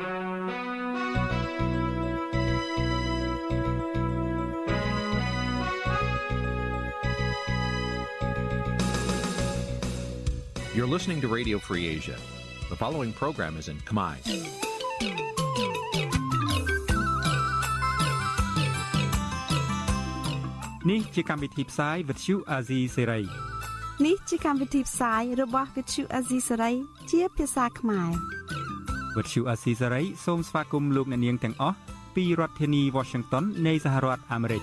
You're listening to Radio Free Asia. The following program is in Khmer. នេះជាកម្មវិធីផ្សាយ Vuthu Azizi Serai នេះជាកម្មវិធីផ្សាយរបស់ Vuthu Azizi Serai ជា ភាសាខ្មែរ Vuthu Azizi Serai សូមស្វាគមន៍លោកអ្នកនាងទាំងអស់ពីរដ្ឋធានី Washington នៃសហរដ្ឋអាមេរិក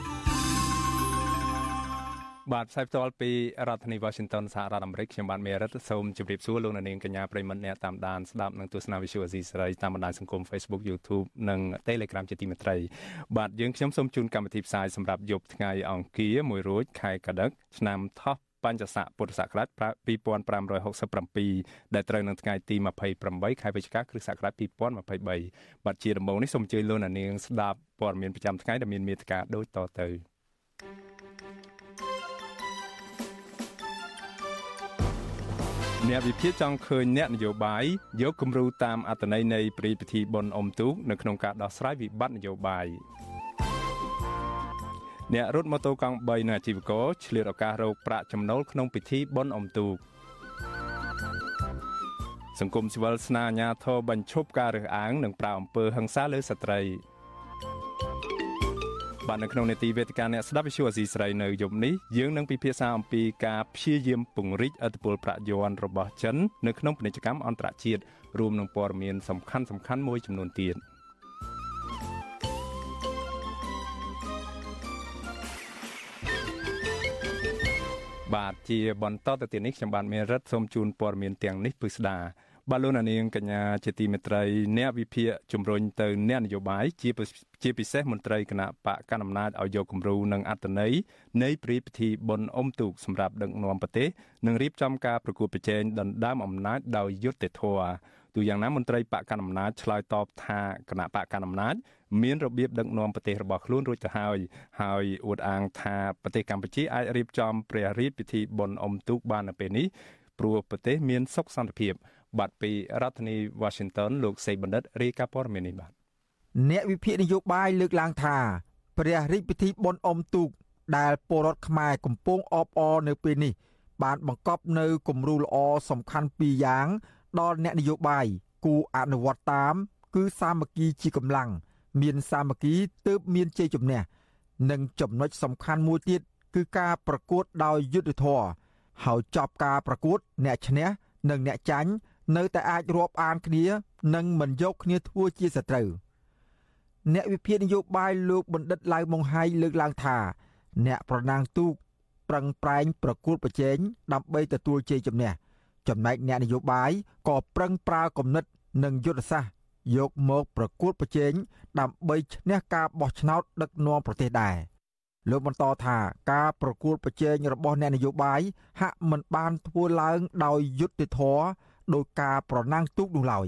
បាទផ្សាយផ្ទាល់ពីរដ្ឋធានី Washington សហរដ្ឋអាមេរិកខ្ញុំបាទមេរិតសូមជម្រាបសួរលោកអ្នកនាងកញ្ញាប្រិមត្តអ្នកតាមដានស្ដាប់និងទស្សនា Visual Asia សេរីតាមបណ្ដាញសង្គម Facebook YouTube និង Telegram ជាទីមេត្រី បាទយើងខ្ញុំសូមជូនកម្មវិធីផ្សាយសម្រាប់យប់ថ្ងៃអង្គារ1រោចខែកដិកឆ្នាំថោះ បញ្ញស័កពុទ្ធសករាជ2567ដែលត្រូវនៅថ្ងៃទី28ខែវិច្ឆិកាគ្រិស្តសករាជ2023បាទជាដំបូងនេះសូមអញ្ជើញលោកអ្នកនាងស្ដាប់ព័ត៌មានប្រចាំថ្ងៃដែលមានមេត្តាដូចតទៅអ្នកវិភាគចង់ឃើញអ្នកនយោបាយយកគំរូតាមអត្តន័យនៃព្រីពិធីបុណ្យអុំទូកនៅក្នុងការដោះស្រាយវិបត្តិនយោបាយ អ្នករត់ម៉ូតូកង់3នៅអាជីវករឆ្លៀតឱកាសរកប្រាក់ចំណូលក្នុងពិធីបុណ្យអុំទូកសង្គមស៊ីវិលស្នើអាជ្ញាធរបញ្ឈប់ការរើសអើងនិងប្រើអំពើហិង្សាលើស្ត្រីបាទនៅក្នុងនេតិវេទិកាអ្នកស្ដាប់វិទ្យុអស៊ីស្រីនៅយប់នេះយើងនឹងពិភាក្សាអំពីការព្យាយាមពង្រីកអធិបុលប្រាក់យន់របស់ចិននៅក្នុងពាណិជ្ជកម្មអន្តរជាតិរួមនឹងព័ត៌មានសំខាន់សំខាន់មួយចំនួនទៀត បាទជាបន្តទៅទៀតនេះខ្ញុំបាទមានរិទ្ធសូមជូនព័ត៌មានទាំងនេះពិស្ដាបាទលោកនាងកញ្ញាជាទីមេត្រីអ្នកវិភាគជំរុញទៅអ្នកនយោបាយជាជាពិសេសមន្ត្រីគណៈបកកណ្ដាលអំណាចឲ្យយកគំរូនិងអត្តន័យនៃព្រីពិធីបុណ្យអុំទូកសម្រាប់ដឹកនាំប្រទេសនិងរៀបចំការប្រគួតប្រជែងដណ្ដើមអំណាចដោយយុត្តិធម៌ទូយ៉ាងណាមន្ត្រីបកកណ្ដាលអំណាចឆ្លើយតបថាគណៈបកកណ្ដាលអំណាច មានរបៀបដឹកនាំប្រទេសរបស់ខ្លួនរួចទៅហើយហើយអួតអាងថាប្រទេសកម្ពុជាអាចរៀបចំព្រះរាជពិធីបុណ្យអុំទូកបាននៅពេលនេះព្រោះប្រទេសមានសុខសន្តិភាព បាទពីរដ្ឋធានី Washington លោកសេបណ្ឌិតរាយការណ៍ព័ត៌មាននេះបាទអ្នកវិភាគនយោបាយលើកឡើងថាព្រះរាជពិធីបុណ្យអុំទូកដែលពលរដ្ឋខ្មែរកំពុងអបអរនៅពេលនេះ បានបង្កប់នៅគំរូល្អសំខាន់ពីរយ៉ាង ដល់អ្នកនយោបាយគូអនុវត្តតាម គឺសាមគ្គីជាកម្លាំង មានសាមគ្គីទើបមានជ័យជំនះនិងចំណុចសំខាន់មួយទៀតគឺការប្រកួតដោយយុទ្ធធរហើយចប់ការប្រកួត អ្នកឈ្នះនិងអ្នកចាញ់នៅតែអាចរាប់អានគ្នានិងមិនយកគ្នាធ្វើជាសត្រូវអ្នកវិភាគនយោបាយលោកបណ្ឌិតឡៅម៉ុងហៃលើកឡើងថា អ្នកប្រណាំងទូកប្រឹងប្រែងប្រកួតប្រជែងដើម្បីទទួលជ័យជំនះចំណែកអ្នកនយោបាយក៏ប្រឹងប្រើគំនិតនិងយុទ្ធសាស្ត្រ យកមកប្រកួតប្រជែងដើម្បីឈ្នះការបោះឆ្នោតដឹកនាំប្រទេសដែរលោកបន្តថាការប្រកួតប្រជែងរបស់អ្នកនយោបាយហាក់មិនបានធ្វើឡើងដោយយុត្តិធម៌ដោយការប្រណាំងទូកនោះឡើយ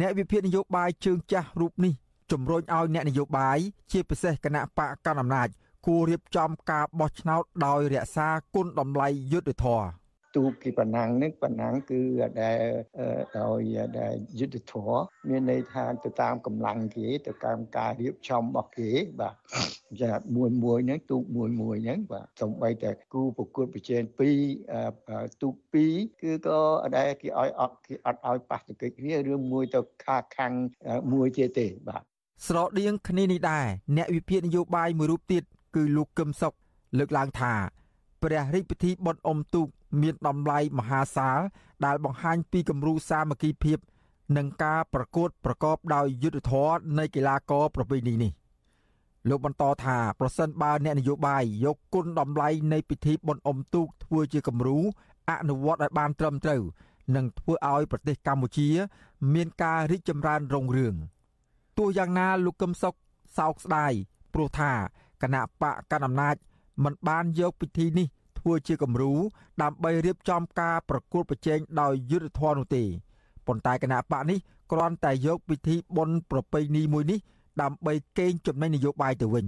អ្នកវិភាគនយោបាយជើងចាស់រូបនេះជំរុញឲ្យអ្នកនយោបាយជាពិសេសគណៈបកកណ្ដាលអំណាចគួររៀបចំការបោះឆ្នោតដោយរក្សាគុណតម្លៃយុត្តិធម៌ ទូគីប៉ណាំងនេះប៉ណាំងគឺដែលដោយដែលយុទ្ធធរមានន័យថាទៅតាមកម្លាំងគេទៅតាមការរៀបចំរបស់គេបាទចាមួយមួយហ្នឹងទូកមួយមួយហ្នឹងបាទសំបីតែគូប្រកួតប្រជែងពីរទូកពីរគឺក៏ដែលគេឲ្យអត់គេអត់ឲ្យប៉ះទង្គិចគ្នារឿងមួយទៅខាខាំងមួយទៀតទេបាទស្រដៀងគ្នានេះដែរអ្នកវិភាគនយោបាយមួយរូបទៀតគឺលោកកឹមសុខលើកឡើងថាព្រះរាជពិធីបុណ្យអុំទូក មានតម្លៃមហាសាលដែលបង្ហាញពីគំរូសាមគ្គីភាព និងការប្រកួតប្រកបដោយយុទ្ធធម៌នៃកីឡាករប្រពៃណីនេះលោកបន្តថាប្រសិនបើអ្នកនយោបាយយកគុណតម្លៃនៃពិធីបុណ្យអុំទូកធ្វើជាគំរូអនុវត្តឲ្យបានត្រឹមត្រូវនឹងធ្វើឲ្យប្រទេសកម្ពុជា មានការរីកចម្រើនរុងរឿងទោះយ៉ាងណាលោកកឹមសុខសោកស្ដាយព្រោះថាគណៈបកកណ្ដាលអំណាចមិនបានយកពិធីនេះ ធ្វើជាគំរូដើម្បីរៀបចំការប្រកួតប្រជែងដោយយុទ្ធធម៌នោះទេប៉ុន្តែគណៈបកនេះគ្រាន់តែយកពិធីបុណ្យប្រពៃណីមួយនេះដើម្បីកេងចំណេញនយោបាយទៅវិញ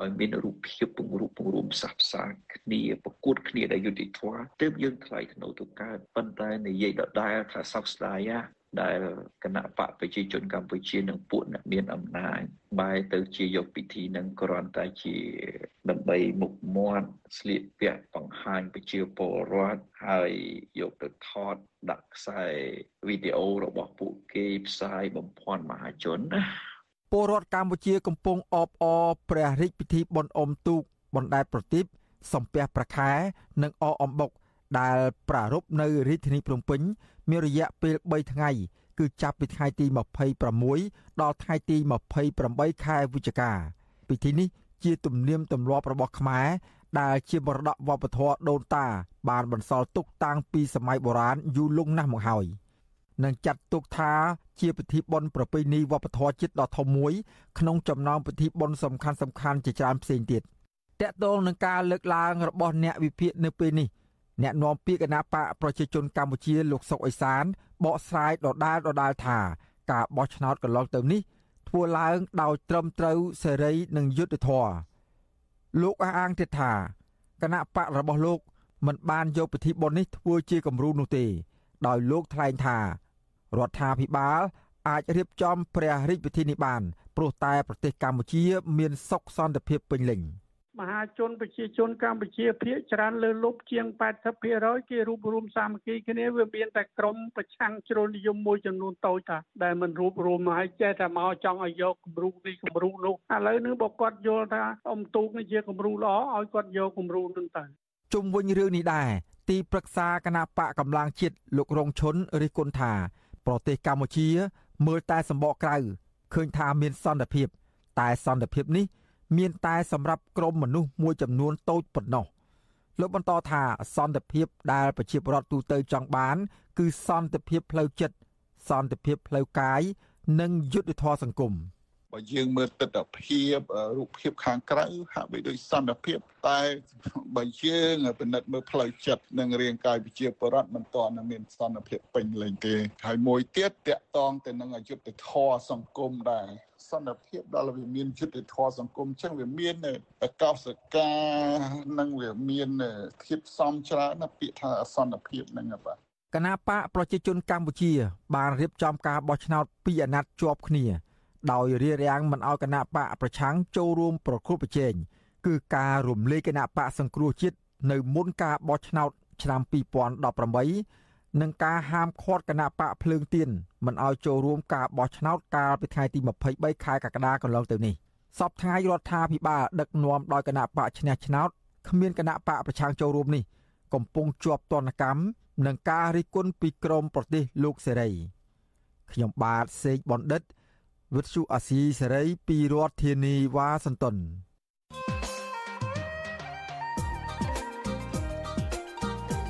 ឲ្យមានរូបភាពពង្រូបពង្រួមផ្សះផ្សាគ្នាប្រកួតគ្នាដោយយុត្តិធម៌ទើបយើងថ្លៃថ្នូរទៅកើតប៉ុន្តែនិយាយដដែលថាសោកស្ដាយ ដែលគណៈបកប្រជាជនកម្ពុជានិងពួកអ្នកមានអំណាចបែរទៅជាយកពិធីនឹងគ្រាន់តែជាដើម្បីមុខមាត់ស្លៀកពាក់បង្ហាញប្រជាពលរដ្ឋហើយយកទៅថតដាក់ខ្សែវីដេអូរបស់ពួកគេផ្សាយបំភាន់មហាជនណាពលរដ្ឋកម្ពុជាកំពុងអបអរព្រះរាជពិធីបុណ្យអុំទូកបណ្ដែតប្រទីបសំពះប្រខែ និងអអំបុកដែលប្រារព្ធនៅរាជធានីភ្នំពេញ មានរយៈពេល3ថ្ងៃ គឺចាប់ពីថ្ងៃទី26ដល់ថ្ងៃទី28ខែវិច្ឆិកាពិធីនេះជាទំនៀមទម្លាប់របស់ខ្មែរដែលជាមរតកវប្បធម៌ដូនតា បានបន្សល់ទុកតាំងពីសម័យបុរាណយូរលង់ណាស់មកហើយនឹងចាត់ទុកថាជាពិធីបុណ្យប្រពៃណីវប្បធម៌ជាតិដ៏ធំមួយក្នុងចំណោមពិធីបុណ្យសំខាន់សំខាន់ជាច្រើនផ្សេងទៀតតកតងនឹងការលើកឡើងរបស់អ្នកវិភាគនៅពេលនេះ អ្នកនាំពាក្យគណៈបកប្រជាជនកម្ពុជាលោកសុកអេសានបកស្រាយដដាលដដាលថា ការបោះឆ្នោតកន្លងទៅនេះ ធ្វើឡើងដោយត្រឹមត្រូវសេរីនិងយុត្តិធម៌លោកអះអាងទៀតថាគណៈបករបស់លោកមិនបានយកពិធីបុណ្យនេះធ្វើជាគំរូនោះទេ ដោយលោកថ្លែងថារដ្ឋាភិបាល អាចរៀបចំព្រះរាជពិធីនេះបានព្រោះតែប្រទេសកម្ពុជា មានសុខសន្តិភាពពេញលេញ។ មហាជនប្រជាជនកម្ពុជាភាគច្រើនលើលុបជាង80%គេរួបរวมសាមគ្គីគ្នាវាមានតែក្រមប្រឆាំងជ្រុលនិយមមួយចំនួនតូចតាដែលមិនរួបរวมឲ្យចេះតែមកចង់ឲ្យយកគំរូនេះគំរូនោះឥឡូវនេះបើគាត់យល់ថាអ៊ំទូកនេះជាគំរូល្អឲ្យគាត់យកគំរូនោះទៅជុំវិញរឿងនេះដែរទីប្រឹក្សាគណៈបកកម្លាំងជាតិលោករងឈុនរិះគន់ថា ប្រទេសកម្ពុជា មើលតែសម្បកក្រៅឃើញថាមានសន្តិភាព តែសន្តិភាពនេះ មានតែសម្រាប់ក្រុមមនុស្សមួយចំនួនតូចប៉ុណ្ណោះលោកបន្តថាសន្តិភាពដែលប្រជាពលរដ្ឋទូទៅចង់បាន គឺសន្តិភាពផ្លូវចិត្តសន្តិភាពផ្លូវកាយនិងយុត្តិធម៌សង្គម បើយើងមើលទស្សនភាពរូបភាពខាងក្រៅហាក់បីដូចសន្តិភាពតែបើយើងពិនិត្យមើលផ្លូវចិត្តនិងរាងកាយវិជាបរដ្ឋមិនទាន់មានសន្តិភាពពេញលេញទេហើយមួយទៀតតកតងទៅនឹងអយុត្តិធម៌សង្គមដែរសន្តិភាពដល់វាមានយុត្តិធម៌សង្គមចឹងវាមានកោសកានិងវាមានធៀបសំច្រើនណាពាក្យថាអសន្តិភាពហ្នឹងបាទគណៈបកប្រជាជនកម្ពុជា បានរៀបចំការបោះឆ្នោតពីអាណត្តិជាប់គ្នា ដោយរារាំងមិនឲ្យគណៈបកប្រឆាំងចូលរួមប្រគល់ប្រជែងគឺការរំលាយគណៈបកសង្គ្រោះជាតិនៅមុនការបោះឆ្នោតឆ្នាំ2018និងការហាមឃាត់គណៈបកភ្លើងទៀនមិនឲ្យចូលរួមការបោះឆ្នោតកាលពីថ្ងៃទី23ខែកក្កដាកន្លងទៅនេះសពថ្ងៃរដ្ឋាភិបាលដឹកនាំដោយគណៈបកឈ្នះឆ្នោតគ្មានគណៈបកប្រឆាំងចូលរួមនេះកំពុងជាប់ទណ្ឌកម្មនឹងការរិះគន់ពីក្រមប្រទេសលោកសេរីខ្ញុំបាទសេកបណ្ឌិត វិទ្យុអាស៊ីសេរីពីរដ្ឋធានីវ៉ាស៊ីនតោន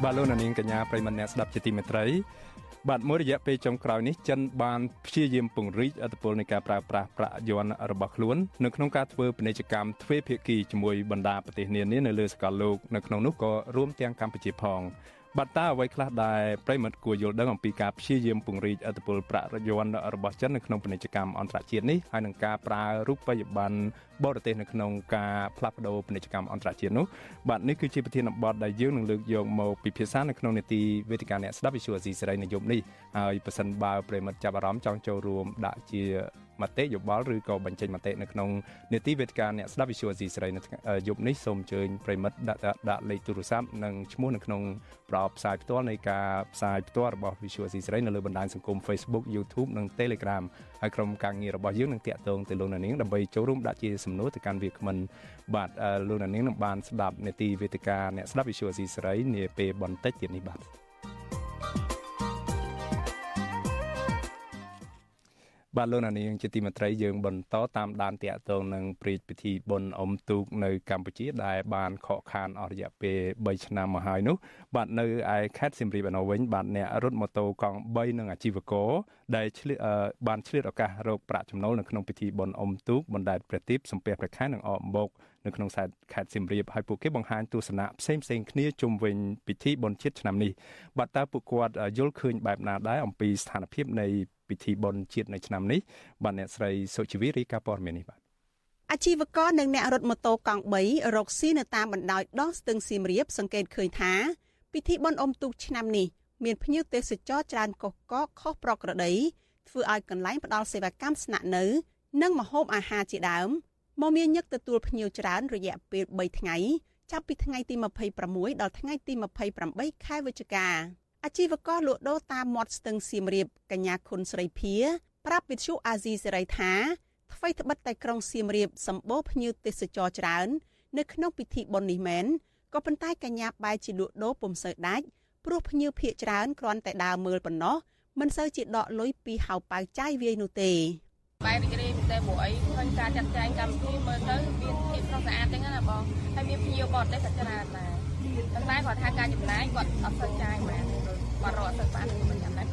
បាទលោកនាងកញ្ញាប្រិមមអ្នកស្ដាប់ជាទីមេត្រី បាទមួយរយៈពេលចុងក្រោយនេះចិនបានព្យាយាមពង្រីកអធិបុលនៃការប្រើប្រាស់ប្រាក់យន់របស់ខ្លួននៅក្នុងការធ្វើពាណិជ្ជកម្មទ្វេភាគីជាមួយបណ្ដាប្រទេសនានានៅលើសកលលោកនៅក្នុងនោះក៏រួមទាំងកម្ពុជាផង បាទតើអ្វីខ្លះដែលប្រិមត្តគួរយល់ដឹងអំពីការព្យាយាមពង្រីកអធិបុលប្រាក់រយ័ន្តរបស់ចិននៅក្នុងពាណិជ្ជកម្មអន្តរជាតិនេះហើយនឹងការប្រើរូបិយប័ណ្ណបរទេសនៅក្នុងការផ្លាស់ប្ដូរពាណិជ្ជកម្មអន្តរជាតិនោះបាទនេះគឺជាប្រធានបទដែលយើងនឹងលើកយកមកពិភាក្សានៅក្នុងនេតិវេទិកាអ្នកស្ដាប់វិទ្យុអស៊ីសេរីនៅយប់នេះហើយប៉ះសិនបើប្រិមត្តចាប់អារម្មណ៍ចង់ចូលរួមដាក់ជា មតិយោបល់ឬក៏បញ្ចេញមតិនៅក្នុងនេតិវេទិកាអ្នកស្ដាប់វិទ្យុអស៊ីសេរីនៅយប់នេះសូមអញ្ជើញប្រិមិត្តដាក់ដាក់លេខទូរស័ព្ទនិងឈ្មោះនៅក្នុងប្រអប់ផ្សាយផ្ទាល់នៃការផ្សាយផ្ទាល់របស់វិទ្យុអស៊ីសេរីនៅលើបណ្ដាញសង្គម Facebook YouTube និង Telegram ហើយក្រុមការងាររបស់យើងនឹងតាក់ទងទៅលោកនាងដើម្បីចូលរួមដាក់ជាសំណួរទៅកាន់វាគ្មិនបាទលោកនាងនឹងបានស្ដាប់នេតិវេទិកាអ្នកស្ដាប់វិទ្យុអស៊ីសេរីនាពេលបន្តិចទៀតនេះបាទ បាទលោកនាងជាទីមេត្រីយើងបន្តតាមដានតាក់ទងនឹងព្រឹត្តិពិធីបុណ្យអុំទូកនៅកម្ពុជាដែលបានខកខានអស់រយៈពេល3ឆ្នាំមកហើយនោះបាទនៅឯខេត្តសៀមរាបឯនោះវិញបាទអ្នករត់ម៉ូតូកង់3និងអាជីវករដែលឆ្លៀតបានឆ្លៀតឱកាសរកប្រាក់ចំណូលនៅក្នុងពិធីបុណ្យអុំទូកបណ្ដែតព្រះទីបសំពះព្រះខែនិងអកមក នៅក្នុងខេត្តសៀមរាបហើយពួកគេបង្ហាញទស្សនៈផ្សេងផ្សេងគ្នាជុំវិញពិធីបុណ្យជាតិឆ្នាំនេះបាទតើពួកគាត់យល់ឃើញបែបណាដែរអំពីស្ថានភាពនៃពិធីបុណ្យជាតិនៅឆ្នាំនេះបាទអ្នកស្រីសុជីវីរីកាព័ត៌មាននេះបាទអាជីវករនិងអ្នករត់ម៉ូតូកង់3រកស៊ីនៅតាមបណ្ដោយដោះស្ទឹងសៀមរាបសង្កេតឃើញថាពិធីបុណ្យអុំទូកឆ្នាំនេះមានភ្ញៀវទេសចរច្រើនកកកខុសប្រក្រតីធ្វើឲ្យកន្លែងផ្ដល់សេវាកម្មស្នាក់នៅ និងម្ហូបអាហារជាដើម មកមានញឹកទទួលភ្ញៀវច្រើនរយៈពេល3ថ្ងៃចាប់ពីថ្ងៃទី26ដល់ថ្ងៃទី28ខែវិច្ឆិកាអាជីវករលក់ដូរតាមមាត់ស្ទឹងសៀមរាបកញ្ញាខុនស្រីភាប្រាប់វិទ្យុអាស៊ីសេរីថាថ្មីត្បិតតែក្រុងសៀមរាបសម្បូរភ្ញៀវទេសចរច្រើន នៅក្នុងពិធីបុណ្យនេះមែនក៏ប៉ុន្តែកញ្ញាបែរជាលក់ដូរពុំសូវដាច់ព្រោះភ្ញៀវភ័យច្រើនគ្រាន់តែដើរមើលប៉ុណ្ណោះមិនសូវជាដកលុយពីហៅប៉ៅចាយវាយនោះទេបែររីករា យតែព្រោះអីឃើញការចាត់ចែងកម្មវិធីមើលទៅមានភាពស្រស់ស្អាតទាំងណាបងហើយមានភ្ញៀវបរទេសក៏ច្រើនដែរប៉ុន្តែគាត់ថាការចំណាយគាត់អត់សូវចាយមែនគាត់រកអត់សូវបានមិនចាំដែរ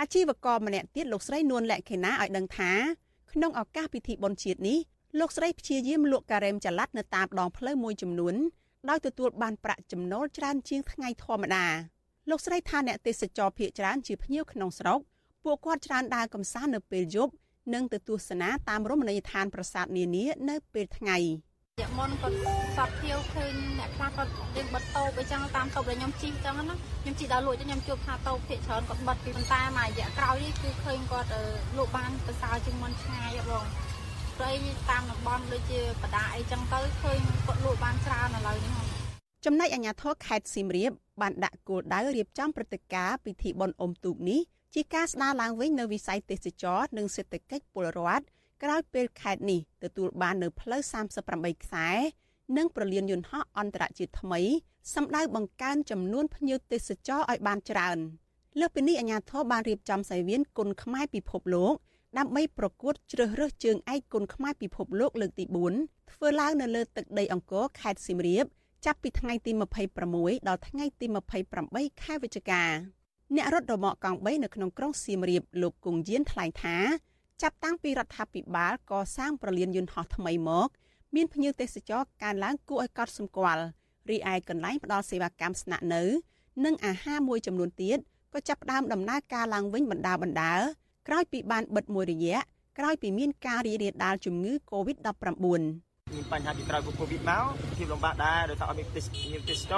អាជីវករម្នាក់ទៀតលោកស្រីនួនលក្ខិណាឲ្យដឹងថាក្នុងឱកាសពិធីបុណ្យជាតិនេះលោកស្រីព្យាយាមលក់ការ៉េមចល័តនៅតាមដងផ្លូវមួយចំនួនដោយទទួលបានប្រាក់ចំណូលច្រើនជាងថ្ងៃធម្មតាលោកស្រីថាអ្នកទេសចរភៀកច្រើនជាភ្ញៀវក្នុងស្រុកពួកគាត់ច្រើនដើរកម្សាន្តនៅពេលយប់ និងទៅទស្សនាតាមរមណីយដ្ឋានប្រាសាទនានានៅពេលថ្ងៃយមុនគាត់សតធៀវឃើញអ្នកខ្លះគាត់យើងបិទតោបអីចឹងតាមតោបដែលខ្ញុំជិះចឹងណាខ្ញុំជិះដល់លក់ចឹងខ្ញុំជួបថាតោបភាកច្រើនគាត់បិទពីប៉ុន្តែមួយរយៈក្រោយនេះគឺឃើញគាត់លក់បានប្រសើរជាងមុនឆ្ងាយបងព្រៃតាមតំបន់ដូចជាបដាអីចឹងទៅឃើញគាត់លក់បានច្រើនឥឡូវនេះចំណែកអាជ្ញាធរខេត្តសៀមរាបបានដាក់គោលដៅរៀបចំព្រឹត្តិការណ៍ពិធីបុណ្យអុំទូកនេះ ជាការស្ដារឡើងវិញនៅវិស័យទេសចរនិងសេដ្ឋកិច្ចពលរដ្ឋក្រោយពេលខេត្តនេះទទួលបាននៅផ្លូវ38ខ្សែនិងប្រលានយន្តហោះអន្តរជាតិថ្មីសម្ដៅបង្កើនចំនួនភ្ញៀវទេសចរឲ្យបានច្រើនលើសពីនេះអាជ្ញាធរបានរៀបចំសង្វៀនគុណខ្មែរពិភពលោកដើម្បីប្រកួតជ្រើសរើសជើងឯកគុណខ្មែរពិភពលោកលើកទី4ធ្វើឡើងនៅលើទឹកដីអង្គរខេត្តសៀមរាប ចាប់ពីថ្ងៃទី26ដល់ថ្ងៃទី28ខែវិច្ឆិកា អ្នករត់រមាក់កង់3នៅក្នុងក្រុងសៀមរាបលោកគង់យានថ្លែងថាចាប់តាំងពីរដ្ឋាភិបាលកសាងប្រលានយន្តហោះថ្មីមក មានភ្ញៀវទេសចរកើនឡើងគួរឲ្យកត់សម្គាល់រីឯកន្លែងផ្ដល់សេវាកម្មស្នាក់នៅ និងអាហារមួយចំនួនទៀតក៏ចាប់ផ្ដើមដំណើរការឡើងវិញបណ្ដាបណ្ដាក្រោយពីបានបិទមួយរយៈក្រោយពីមានការរីករាលដាលជំងឺ Covid-19 មានបញ្ហាពីក្រោយកូវីដមកភាពលំបាកដែរដោយសារអត់មានទេសមានទេសត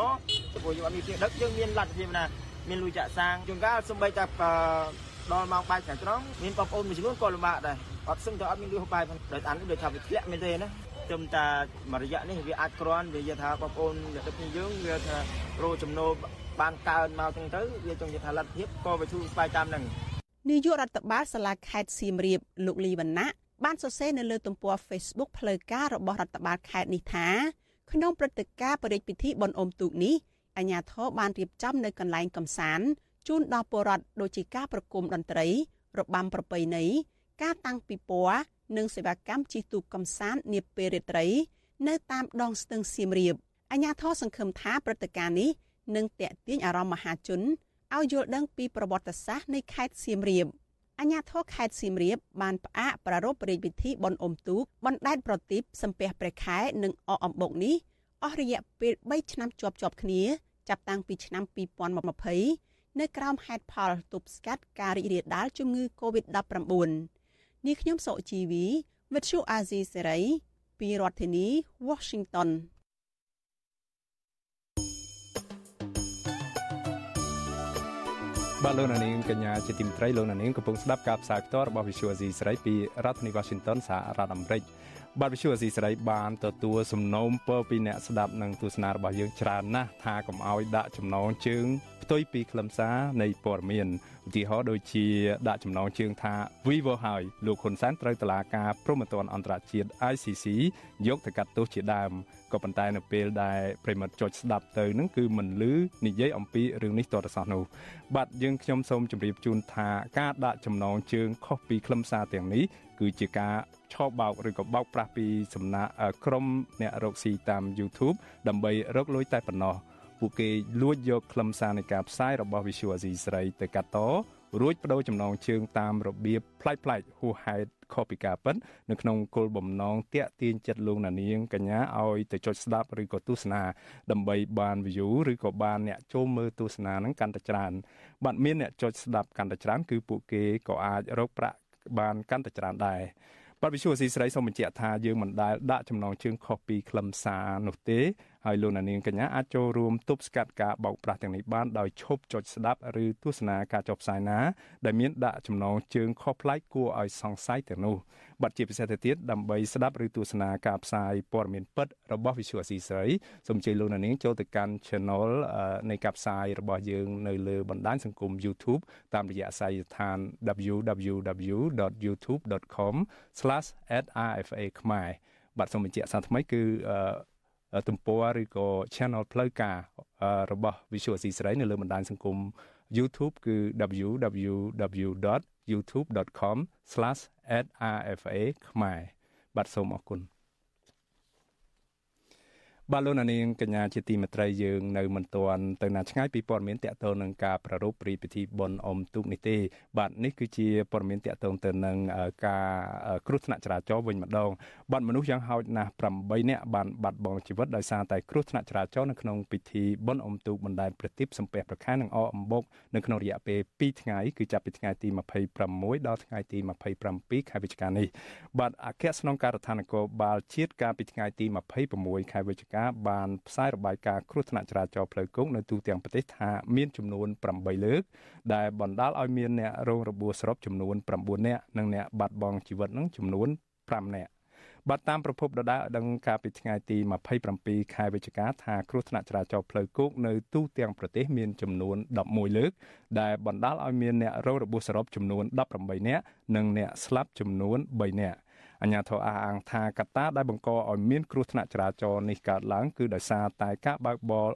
ព្រោះយើងអត់មានជាដឹកយើងមានលទ្ធភាពណា មានលុយចាក់សាំងជួនកាលសំបីតែដល់ម៉ោងបាយខាងត្រង់មានបងប្អូនមួយចំនួនក៏លំបាកដែរអត់សឹងតែអត់មានលុយហូបបាយដោយអានដូចថាវាធ្លាក់មែនទេណាជុំតាមួយរយៈនេះវាអាចក្រាន់វានិយាយថាបងប្អូនអ្នកដឹកយើងវាថារោចំណូលបានកើនមកចឹងទៅវាចង់និយាយថាលទ្ធភាពក៏វាធូរស្បើយតាមនឹងនាយករដ្ឋបាលសាលាខេត្តសៀមរាបលោកលីវណ្ណៈបានសរសេរនៅលើទំព័រ Facebook ផ្លូវការរបស់រដ្ឋបាលខេត្តនេះថាក្នុងព្រឹត្តិការណ៍បរិយាពិធីបុណ្យអុំទូកនេះ អាជ្ញាធរបានរៀបចំនៅកន្លែងកំសាន្តជូនដល់ពលរដ្ឋដូចជាការប្រគំតន្ត្រី របាំប្រពៃណីការតាំងពិព័រណ៍និងសេវាកម្មជិះទូកកំសាន្តនាពេលរាត្រី នៅតាមដងស្ទឹងសៀមរាបអាជ្ញាធរសង្ឃឹមថាព្រឹត្តិការណ៍នេះនឹងទាក់ទាញអារម្មណ៍មហាជនឲ្យយល់ដឹងពីប្រវត្តិសាស្ត្រនៃខេត្តសៀមរាបអាជ្ញាធរខេត្តសៀមរាបបានផ្អាកប្រារព្ធរាជពិធីបុណ្យអុំទូកបណ្ដែតប្រទីបសំពះព្រះខែនិងអកអំបុកនេះ អស់រយៈពេល3ឆ្នាំជាប់ជាប់គ្នា ចាប់តាំងពីឆ្នាំ2020នៅក្រោមហេតុផលទប់ស្កាត់ការរីករាលដាលជំងឺ Covid-19 នេះខ្ញុំសុជីវីវិទ្យុអាស៊ីសេរីពីរដ្ឋធានី Washington បាទលោកនាងកញ្ញាជាទីមេត្រីលោកនាងកំពុងស្ដាប់ការផ្សាយផ្ទាល់របស់ Visual Asia ស្រីពីរដ្ឋធានី Washington សហរដ្ឋអាមេរិក បាទ Visual Asia ស្រីបានទទួលសំណូមពរពីអ្នកស្ដាប់និងទស្សនារបស់យើងច្រើនណាស់ថាកុំឲ្យដាក់ចំណងជើងផ្ទុយពីខ្លឹមសារនៃព័ត៌មានឧទាហរណ៍ដូចជាដាក់ចំណងជើងថា Vivo ហើយលោកហ៊ុនសែនត្រូវតុលាការព្រហ្មទណ្ឌអន្តរជាតិ ICC យកទៅកាត់ទោសជាដើមក៏ប៉ុន្តែនៅពេលដែលប្រិមត្តចុចស្ដាប់ទៅនឹងគឺមិនលឺនិយាយអំពីរឿងនេះតរសោះនោះបាទយើងខ្ញុំសូមជម្រាបជូនថាការដាក់ចំណងជើងខុសពីខ្លឹមសារទាំងនេះគឺជាការ ឆោបបោកឬក៏បោកប្រាស់ពីសំណាក់ក្រុមអ្នករកស៊ីតាម YouTube ដើម្បីរកលុយតែប៉ុណ្ណោះពួកគេលួចយកខ្លឹមសារនៃការផ្សាយរបស់ Visual Asia ស្រីទៅកាត់តរួចបដូរចំណងជើងតាមរបៀបប្លែកៗហួសហេតុខុសពីការពិតនៅក្នុងគោលបំណងតាក់ទាញចិត្តលោកណានៀងកញ្ញាឲ្យទៅចុចស្ដាប់ឬក៏ទស្សនាដើម្បីបាន view ឬក៏បានអ្នកចូលមើលទស្សនានឹងកាន់តែច្រើនបាទមានអ្នកចុចស្ដាប់កាន់តែច្រើនគឺពួកគេក៏អាចរកប្រាក់បានកាន់តែច្រើនដែរ បាទវិសុវស៊ីស្រីសូមបញ្ជាក់ថាយើងមិនដែលដាក់ចំណងជើងខុសពីខ្លឹមសារនោះទេ ហើយលោកនាងកញ្ញាអាចចូលរួមទប់ស្កាត់ការបោកប្រាស់ទាំងនេះបានដោយឈប់ចុចស្ដាប់ឬទស្សនាការចុះផ្សាយណាដែលមានដាក់ចំណងជើងខុសប្លែកគួរឲ្យសង្ស័យទាំងនោះបាត់ជាពិសេសទៅទៀតដើម្បីស្ដាប់ឬទស្សនាការផ្សាយព័ត៌មានពិតរបស់ Visual Asia ស្រីសូមអញ្ជើញលោកនាងចូលទៅកាន់ Channel នៃការផ្សាយរបស់យើងនៅលើបណ្ដាញសង្គម YouTube តាមរយៈអាស័យដ្ឋាន www.youtube.com/rfa ខ្មែរបាទសូមបញ្ជាក់សារថ្មីគឺ ទំព័រឬក៏ channel ផ្លូវការរបស់ Visual Asia ស្រីនៅលើបណ្ដាញសង្គម YouTube គឺ www.youtube.com/rfa ខ្មែរបាទសូមអរគុណ បាទលោកនាងកញ្ញាជាទីមេត្រីយើងនៅមិនទាន់ទៅណាឆ្ងាយពីព័ត៌មានតកតងនឹងការប្រារព្ធពិធីបុណ្យអុំទូកនេះទេបាទនេះគឺជាព័ត៌មានតកតងទៅនឹងការគ្រោះថ្នាក់ចរាចរណ៍វិញម្ដងបាទមនុស្សយ៉ាងហោចណាស់8នាក់បានបាត់បង់ជីវិតដោយសារតែគ្រោះថ្នាក់ចរាចរណ៍នៅក្នុងពិធីបុណ្យអុំទូកបណ្ដែតប្រទីបសំពះប្រខាននិងអអំបុកនៅក្នុងរយៈពេល2ថ្ងៃគឺចាប់ពីថ្ងៃទី26ដល់ថ្ងៃទី27ខែវិច្ឆិកានេះបាទអគ្គស្នងការដ្ឋាននគរបាលជាតិកាលពីថ្ងៃទី26ខែវិច្ឆិកាការបានផ្សាយរបាយការណ៍គ្រោះថ្នាក់ចរាចរណ៍ផ្លូវគោកនៅទូទាំងប្រទេសថាមានចំនួន8លើក ដែលបណ្ដាលឲ្យមានអ្នករងរបួសសរុបចំនួន9នាក់និងអ្នកបាត់បង់ជីវិតនឹងចំនួន5នាក់បាទតាមប្រភពដដែលដឹងកាលពីថ្ងៃទី27ខែវិច្ឆិកាថាគ្រោះថ្នាក់ចរាចរណ៍ផ្លូវគោកនៅទូទាំងប្រទេសមានចំនួន11លើក ដែលបណ្ដាលឲ្យមានអ្នករងរបួសសរុបចំនួន18នាក់និងអ្នកស្លាប់ចំនួន3នាក់ អាជ្ញាធរអះអាងថាកត្តាដែលបង្កឲ្យមានគ្រោះថ្នាក់ចរាចរណ៍នេះកើតឡើងគឺដោយសារតែការបើកបរ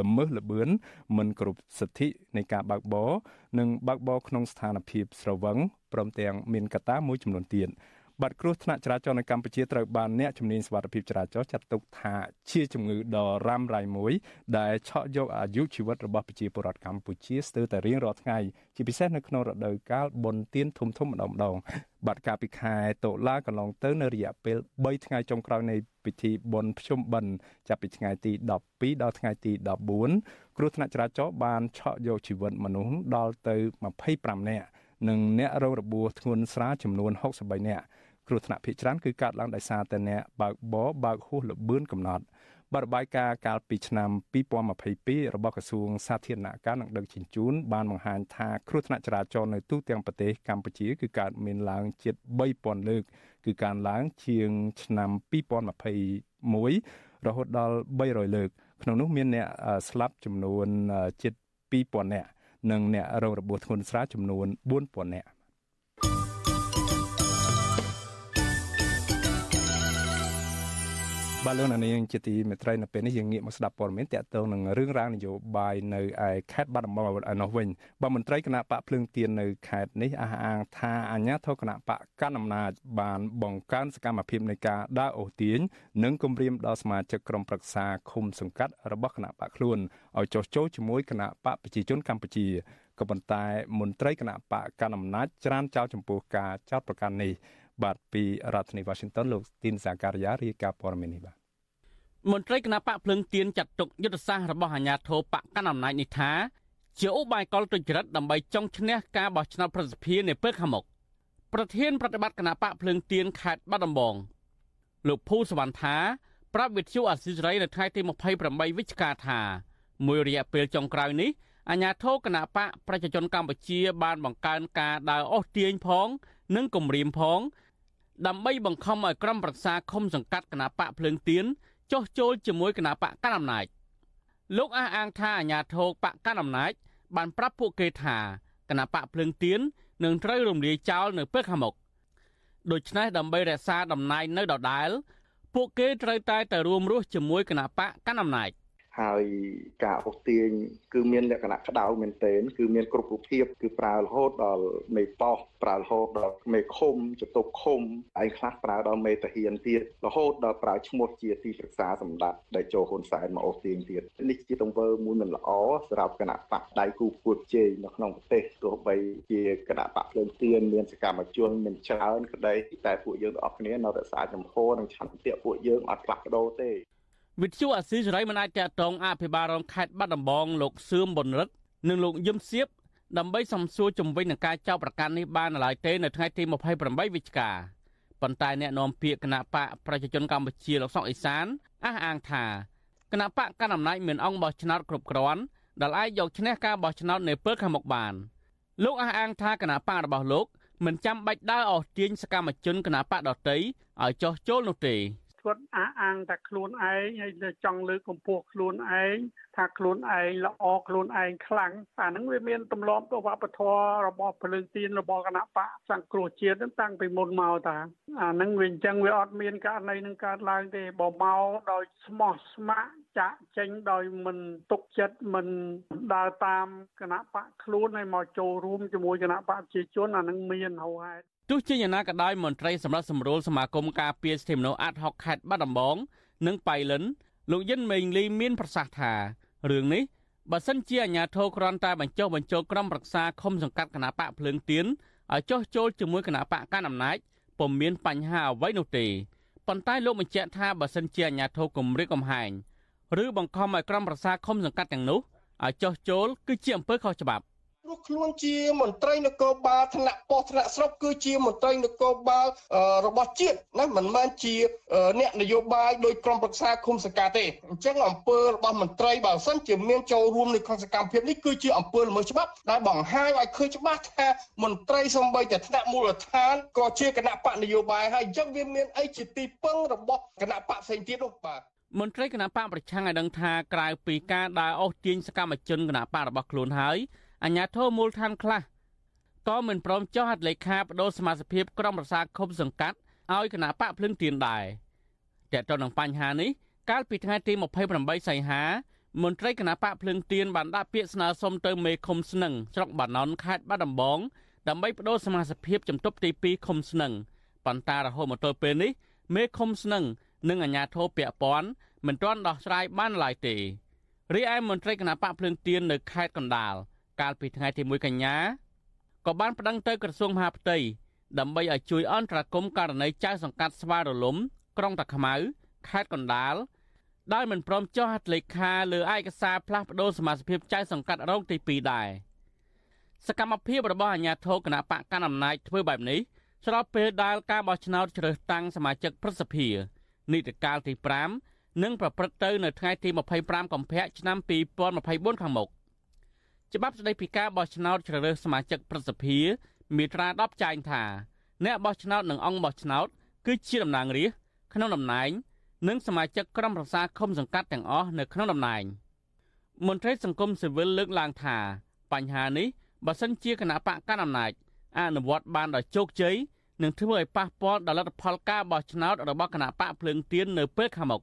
ល្មើសល្បឿនមិនគ្រប់សិទ្ធិនៃការបើកបរនិងបើកបរក្នុងស្ថានភាពស្រវឹងព្រមទាំងមានកត្តាមួយចំនួនទៀត បាត់គ្រោះថ្នាក់ចរាចរណ៍នៅកម្ពុជាត្រូវបានអ្នកជំនាញសុវត្ថិភាពចរាចរណ៍ចាត់ទុកថាជាជំងឺដ៏រ៉ាំរ៉ៃមួយ ដែលឆក់យកអាយុជីវិតរបស់ប្រជាពលរដ្ឋកម្ពុជាស្ទើរតែរៀងរាល់ថ្ងៃជាពិសេសនៅក្នុងរដូវកាលបុណ្យទានធំធំម្ដងម្ដងបាត់កាលពីខែតុលាកន្លងទៅនៅរយៈពេល3ថ្ងៃចុងក្រោយនៃពិធីបុណ្យភ្ជុំបិណ្ឌចាប់ពីថ្ងៃទី12ដល់ថ្ងៃទី14គ្រោះថ្នាក់ចរាចរណ៍បានឆក់យកជីវិតមនុស្សដល់ទៅ25នាក់និងអ្នករងរបួសធ្ងន់ស្រាលចំនួន63នាក់ គ្រោះថ្នាក់ភ ieck ច្រើនគឺកើតឡើងដោយសារតែអ្នកបើកបរបើកហួសល្បឿនកំណត់បរបាយការណ៍កាលពីឆ្នាំ2022របស់ក្រសួងសាធារណការនិងដឹកជញ្ជូនបានបង្ហាញថាគ្រោះថ្នាក់ចរាចរណ៍នៅទូទាំងប្រទេសកម្ពុជាគឺកើតមានឡើងជិត3000លើក គឺកើនឡើងជាងឆ្នាំ2021រហូតដល់300លើក ក្នុងនោះមានអ្នកស្លាប់ចំនួនជិត2000នាក់និងអ្នករងរបួសធ្ងន់ស្រាលចំនួន4000នាក់ បាទលោកនាងជាទីមេត្រីនៅពេលនេះយើងងាកមកស្ដាប់ព័ត៌មានតកតងនឹងរឿងរ៉ាវនយោបាយនៅឯខេត្តបាត់ដំបងឯនោះវិញបាទមន្ត្រីគណៈបកភ្លើងទៀននៅខេត្តនេះអះអាងថាអាជ្ញាធរគណៈបកកាន់អំណាចបានបង្កើនសកម្មភាពនៃការដើរអូសទាញនិងគម្រាមដល់សមាជិកក្រុមប្រឹក្សាឃុំសង្កាត់របស់គណៈបកខ្លួនឲ្យចុះចូលជាមួយគណៈបកប្រជាជនកម្ពុជាក៏ប៉ុន្តែមន្ត្រីគណៈបកកាន់អំណាចច្រានចោលចំពោះការចោទប្រកាន់នេះ បាទពីរដ្ឋធានី Washington លោកទីនសាការីយ៉ារាយការណ៍ព័ត៌មាននេះបាទមន្ត្រីគណៈបកភ្លឹងទៀនចាត់ទុកយុទ្ធសាស្ត្ររបស់អាជ្ញាធរបកកណ្ដាលអំណាចនេះថាជាឧបាយកលទុច្ចរិតដើម្បីចង់ឈ្នះការបោះឆ្នោតប្រសិទ្ធភាពនៅពេលខាងមុខប្រធានប្រតិបត្តិគណៈបកភ្លើងទៀនខេត្តបាត់ដំបងលោកភូសវណ្ណថាប្រាប់វិទ្យុអាស៊ីសេរីនៅថ្ងៃទី28វិច្ឆិកាថាមួយរយៈពេលចុងក្រោយនេះអាញាធរគណៈបកប្រជាជនកម្ពុជាបានបង្កើនការដើរអូសទាញផង និងគម្រាមផង ដើម្បីបង្ខំឲ្យក្រុមប្រឹក្សាឃុំសង្កាត់គណៈបកភ្លើងទៀនចុះចូលជាមួយគណៈបកកណ្ដាលអំណាចលោកអះអាងថាអាញាធរបកកណ្ដាលអំណាចបានប្រាប់ពួកគេថាគណៈបកភ្លើងទៀននឹងត្រូវរំលាយចោលនៅពេលខាងមុខដូច្នេះដើម្បីរក្សាតំណែងនៅដដែលពួកគេត្រូវតែទៅរួមរស់ជាមួយគណៈបកកណ្ដាលអំណាច ហើយការអូសទាញគឺមានលក្ខណៈក្តៅមែនទែនគឺមានគ្រប់រូបភាពគឺប្រើរហូតដល់មេប៉ោះប្រើរហូតដល់មេឃុំចតុកឃុំឯខ្លះប្រើដល់មេតាហ៊ានទៀតរហូតដល់ប្រើឈ្មោះជាទីប្រឹក្សាសម្ដេចដែលចូលហ៊ុនសែនមកអូសទាញទៀតនេះជាទង្វើមួយមិនល្អសម្រាប់គណៈបកដៃគូគួតជេរនៅក្នុងប្រទេសទោះបីជាគណៈបកភ្លើងទៀនមានសកម្មជនមានច្រើនក្តីតែពួកយើងទាំងអស់គ្នានៅរក្សាចំហនិងឆន្ទៈពួកយើងអត់ផ្លាស់ប្ដូរទេ វិទ្យុអាស៊ីសេរីមិនអាចតាក់ទងអភិបាលរងខេត្តបាត់ដំបងលោកសឿមប៊ុនរិទ្ធនិងលោកយឹមសៀបដើម្បីសំសួរជំវិញនឹងការចោទប្រកាន់នេះបានឡើយទេនៅថ្ងៃទី28វិច្ឆិកាប៉ុន្តែអ្នកនាំពាក្យគណៈបកប្រជាជនកម្ពុជាលោកសុកអេសានអះអាងថាគណៈបកកណ្ដាលអំណាចមានអង្គបោះឆ្នោតគ្រប់គ្រាន់ដែលអាចយកឈ្នះការបោះឆ្នោតនៅពេលខាងមុខបានលោកអះអាងថាគណៈបករបស់លោកមិនចាំបាច់ដើរអស់ទាញសកម្មជនគណៈបកដតីឲ្យចោះចូលនោះទេ គាត់អះអាងតែខ្លួនឯងហើយចង់លើកកម្ពស់ខ្លួនឯងថាខ្លួនឯងល្អខ្លួនឯងខ្លាំងអាហ្នឹងវាមានទម្លាប់វប្បធម៌របស់ពលិទានរបស់គណៈបកសង្គ្រោះជាតិតាំងពីមុនមកតាអាហ្នឹងវាអញ្ចឹងវាអត់មានករណីនឹងកើតឡើងទេបើមកដោយស្មោះស្ម័គ្រចាក់ចេញដោយមិនទុកចិត្តមិនដើរតាមគណៈបកខ្លួនហើយមកចូលរួមជាមួយគណៈបកប្រជាជនអាហ្នឹងមានហៅហេតុទោះជាយ៉ាងណាក៏ដោយមន្ត្រីសម្រាប់សម្រួលសមាគមការពារសិទ្ធិមនុស្សអាត់ហុកខេត្តបាត់ដំបងនិងបៃលិនលោកយិនមេងលីមានប្រសាសន៍ថារឿងនេះបើសិនជាអាជ្ញាធរគ្រាន់តែបញ្ចុះបញ្ចូលក្រុមប្រឹក្សាឃុំសង្កាត់គណៈបកភ្លើងទៀនឲ្យចុះចូលជាមួយគណៈបកកាន់អំណាចពុំមានបញ្ហាអ្វីនោះទេប៉ុន្តែលោកបញ្ជាក់ថាបើសិនជាអាជ្ញាធរគម្រិតកំហែងឬបង្ខំឲ្យក្រុមប្រឹក្សាឃុំសង្កាត់ទាំងនោះឲ្យចុះចូលគឺជាអំពើខុសច្បាប់ ព្រោះខ្លួនជាមន្ត្រីនគរបាលថ្នាក់ប៉ុស្តិ៍ថ្នាក់ស្រុកគឺជាមន្ត្រីនគរបាលរបស់ជាតិណាមិនមែនជាអ្នកនយោបាយដោយក្រុមប្រឹក្សាឃុំសង្កាត់ទេអញ្ចឹងអង្គើរបស់មន្ត្រីបើសិនជាមានចូលរួមនៅក្នុងសកម្មភាពនេះគឺជាអង្គើល្មើសច្បាប់ដែលបង្ហាញឲ្យឃើញច្បាស់ថាមន្ត្រីសំបីតែថ្នាក់មូលដ្ឋានក៏ជាគណៈបកនយោបាយហើយអញ្ចឹងវាមានអីជាទីពឹងរបស់គណៈបកផ្សេងទៀតនោះបាទមន្ត្រីគណៈបកប្រឆាំងឲ្យដឹងថាក្រៅពីការដើរអូសទាញសកម្មជនគណៈបករបស់ខ្លួនហើយ អាញាធរមូលដ្ឋានខ្លះក៏មិនព្រមចុះហត្ថលេខាបដូរសមាជិកក្រុមប្រឹក្សាឃុំសង្កាត់ឲ្យគណៈបកភ្លឹងទៀនដែរតែទៅនឹងបញ្ហានេះកាលពីថ្ងៃទី28សីហាមន្ត្រីគណៈបកភ្លឹងទៀនបានដាក់ពាក្យស្នើសុំទៅមេឃុំស្នឹងស្រុកបាណន់ខេត្តបាត់ដំបងដើម្បីបដូរសមាជិកជំទប់ទី2ឃុំស្នឹងប៉ុន្តែរហូតមកទល់ពេលនេះមេឃុំស្នឹងនិងអាជ្ញាធរពាក់ព័ន្ធមិនទាន់ដោះស្រាយបានឡើយទេរីឯមន្ត្រីគណៈបកភ្លឹងទៀននៅខេត្តកណ្ដាល កាលពីថ្ងៃទី1កញ្ញាក៏បានប្តឹងទៅក្រសួងមហាផ្ទៃដើម្បីឲ្យជួយអន្តរាគមន៍ករណីចៅសង្កាត់ស្វាយរលំ ក្រុងតាខ្មៅខេត្តកណ្ដាលដោយមិនព្រមចុះហត្ថលេខាលើឯកសារផ្លាស់ប្តូរសមាជិកចៅសង្កាត់រងទី2ដែរសកម្មភាពរបស់អាជ្ញាធរគណៈបកកណ្ដាលអំណាចធ្វើបែបនេះស្របពេលដែលការបោះឆ្នោតជ្រើសតាំងសមាជិកព្រឹទ្ធសភានីតិកាលទី5នឹងប្រព្រឹត្តទៅនៅថ្ងៃទី25កុម្ភៈឆ្នាំ2024ខាងមុខ ច្បាប់ស្តីពីការបោះឆ្នោតជ្រើសរើសសមាជិកព្រឹទ្ធសភាមាត្រា10ចែងថាអ្នកបោះឆ្នោតនិងអង្គបោះឆ្នោតគឺជាតំណាងរាស្ត្រក្នុងតំណែងនិងសមាជិកក្រុមប្រឹក្សាឃុំសង្កាត់ទាំងអស់នៅក្នុងតំណែងមន្ត្រីសង្គមស៊ីវិលលើកឡើងថាបញ្ហានេះបើសិនជាគណៈបកកណ្ដាលអំណាចអនុវត្តបានដោយជោគជ័យនឹងធ្វើឲ្យប៉ះពាល់ដល់លទ្ធផលការបោះឆ្នោតរបស់គណៈបកភ្លើងទៀននៅពេលខាងមុខ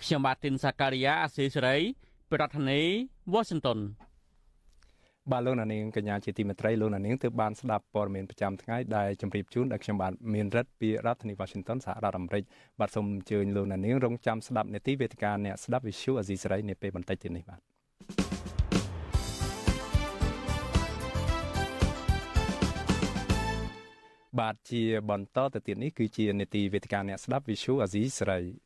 ខ្ញុំបាទទីនសាការីយ៉ាអសេសេរីប្រធានាធិបតី Washington បាទលោកនាងកញ្ញាជាទីមេត្រីលោកនាងទើបបានស្ដាប់ព័ត៌មានប្រចាំថ្ងៃដែលជម្រាបជូនដល់ខ្ញុំបាទមានរិទ្ធពីរដ្ឋធានី Washington សហរដ្ឋអាមេរិកបាទសូមអញ្ជើញលោកនាងរងចាំស្ដាប់នេតិវេទិកាអ្នកស្ដាប់ Visual Asia សេរីនាពេលបន្តិចទៀតនេះបាទបាទជាបន្តទៅទៀតនេះគឺជានេតិវេទិកាអ្នកស្ដាប់ Visual Asia សេរី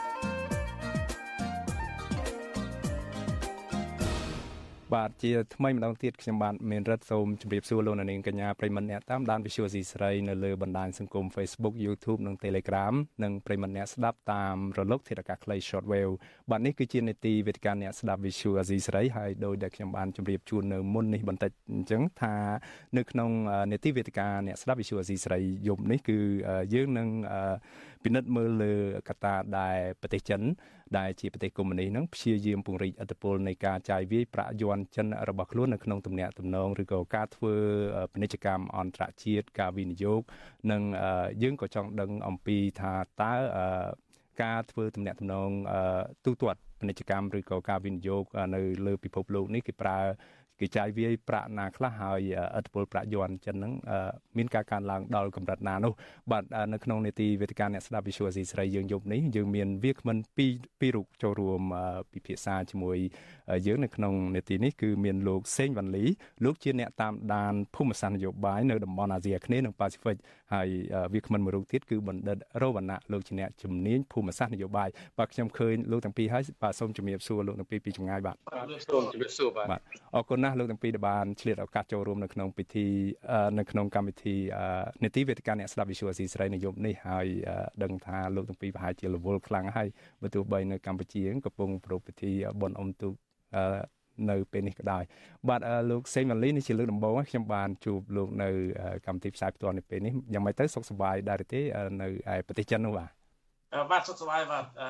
បាទជាថ្មីម្ដងទៀតខ្ញុំបាទមានរិទ្ធសូមជម្រាបសួរលោកនាងកញ្ញាប្រិមត្តអ្នកតាមដាន Visual C ស្រីនៅលើបណ្ដាញសង្គម Facebook YouTube និង Telegram និងប្រិមត្តអ្នកស្ដាប់តាមរលកធាតុអាកាសខ្លី Shortwave បាទនេះគឺជានេតិវេទិកាអ្នកស្ដាប់ Visual C ស្រីហើយដោយដែលខ្ញុំបានជម្រាបជូននៅមុននេះបន្តិចអញ្ចឹងថានៅក្នុងនេតិវេទិកាអ្នកស្ដាប់ Visual C ស្រីយប់នេះគឺយើងនឹង ពិនិត្យមើលលើកត្តាដែលប្រទេសចិនដែលជាប្រទេសកុម្មុយនីនឹងព្យាយាមពង្រីកឥទ្ធិពលនៃការចាយវាយប្រាក់យន់ចិនរបស់ខ្លួននៅក្នុងទំនាក់ទំនងឬក៏ការធ្វើពាណិជ្ជកម្មអន្តរជាតិការវិនិយោគនិងយើងក៏ចង់ដឹងអំពីថាតើការធ្វើទំនាក់ទំនងទូទាត់ពាណិជ្ជកម្មឬក៏ការវិនិយោគនៅលើពិភពលោកនេះគេប្រើ គេចាយវាយប្រាក់ណាខ្លះហើយឥទ្ធិពលប្រាក់យន់ចិនហ្នឹងមានការកើនឡើងដល់កម្រិតណានោះបាទនៅក្នុងនេតិវេទិកាអ្នកស្ដាប់ Visual Asia ស្រីយើងយប់នេះយើងមានវាគ្មិនពីរពីររូបចូលរួមពិភាក្សាជាមួយយើងនៅក្នុងនេតិនេះគឺមានលោកសេងវ៉ាន់លីលោកជាអ្នកតាមដានភូមិសាស្ត្រនយោបាយនៅតំបន់អាស៊ីអាគ្នេយ៍និងប៉ាស៊ីហ្វិក ហើយវាគ្មិនមួយរូបទៀតគឺបណ្ឌិតរវណ្ណៈលោកជាអ្នកជំនាញភូមិសាស្ត្រនយោបាយបាទខ្ញុំឃើញលោកទាំងពីរហើយបាទសូមជំរាបសួរលោកទាំងពីរពីចម្ងាយបាទសូមជំរាបសួរបាទអរគុណណាស់លោកទាំងពីរដែលបានឆ្លៀតឱកាសចូលរួមនៅក្នុងពិធីនៅក្នុងកម្មវិធីនេតិវេទិកាអ្នកស្ដាប់វិទ្យុអស៊ីសេរីនៅយប់នេះហើយដឹងថាលោកទាំងពីរប្រហែលជារវល់ខ្លាំងហើយបើទោះបីនៅកម្ពុជាកំពុងប្រពៃពិធីបុណ្យអុំទូក នៅពេលនេះក៏ដោយបាទលោកសេងម៉ាលីនេះជាលើកដំបូងខ្ញុំបានជួបលោកនៅកម្មវិធីផ្សាយផ្ទាល់នៅពេលនេះយ៉ាងម៉េចទៅសុខសប្បាយដែរទេនៅឯប្រទេសចិននោះបាទបាទសុខសប្បាយបាទអឺ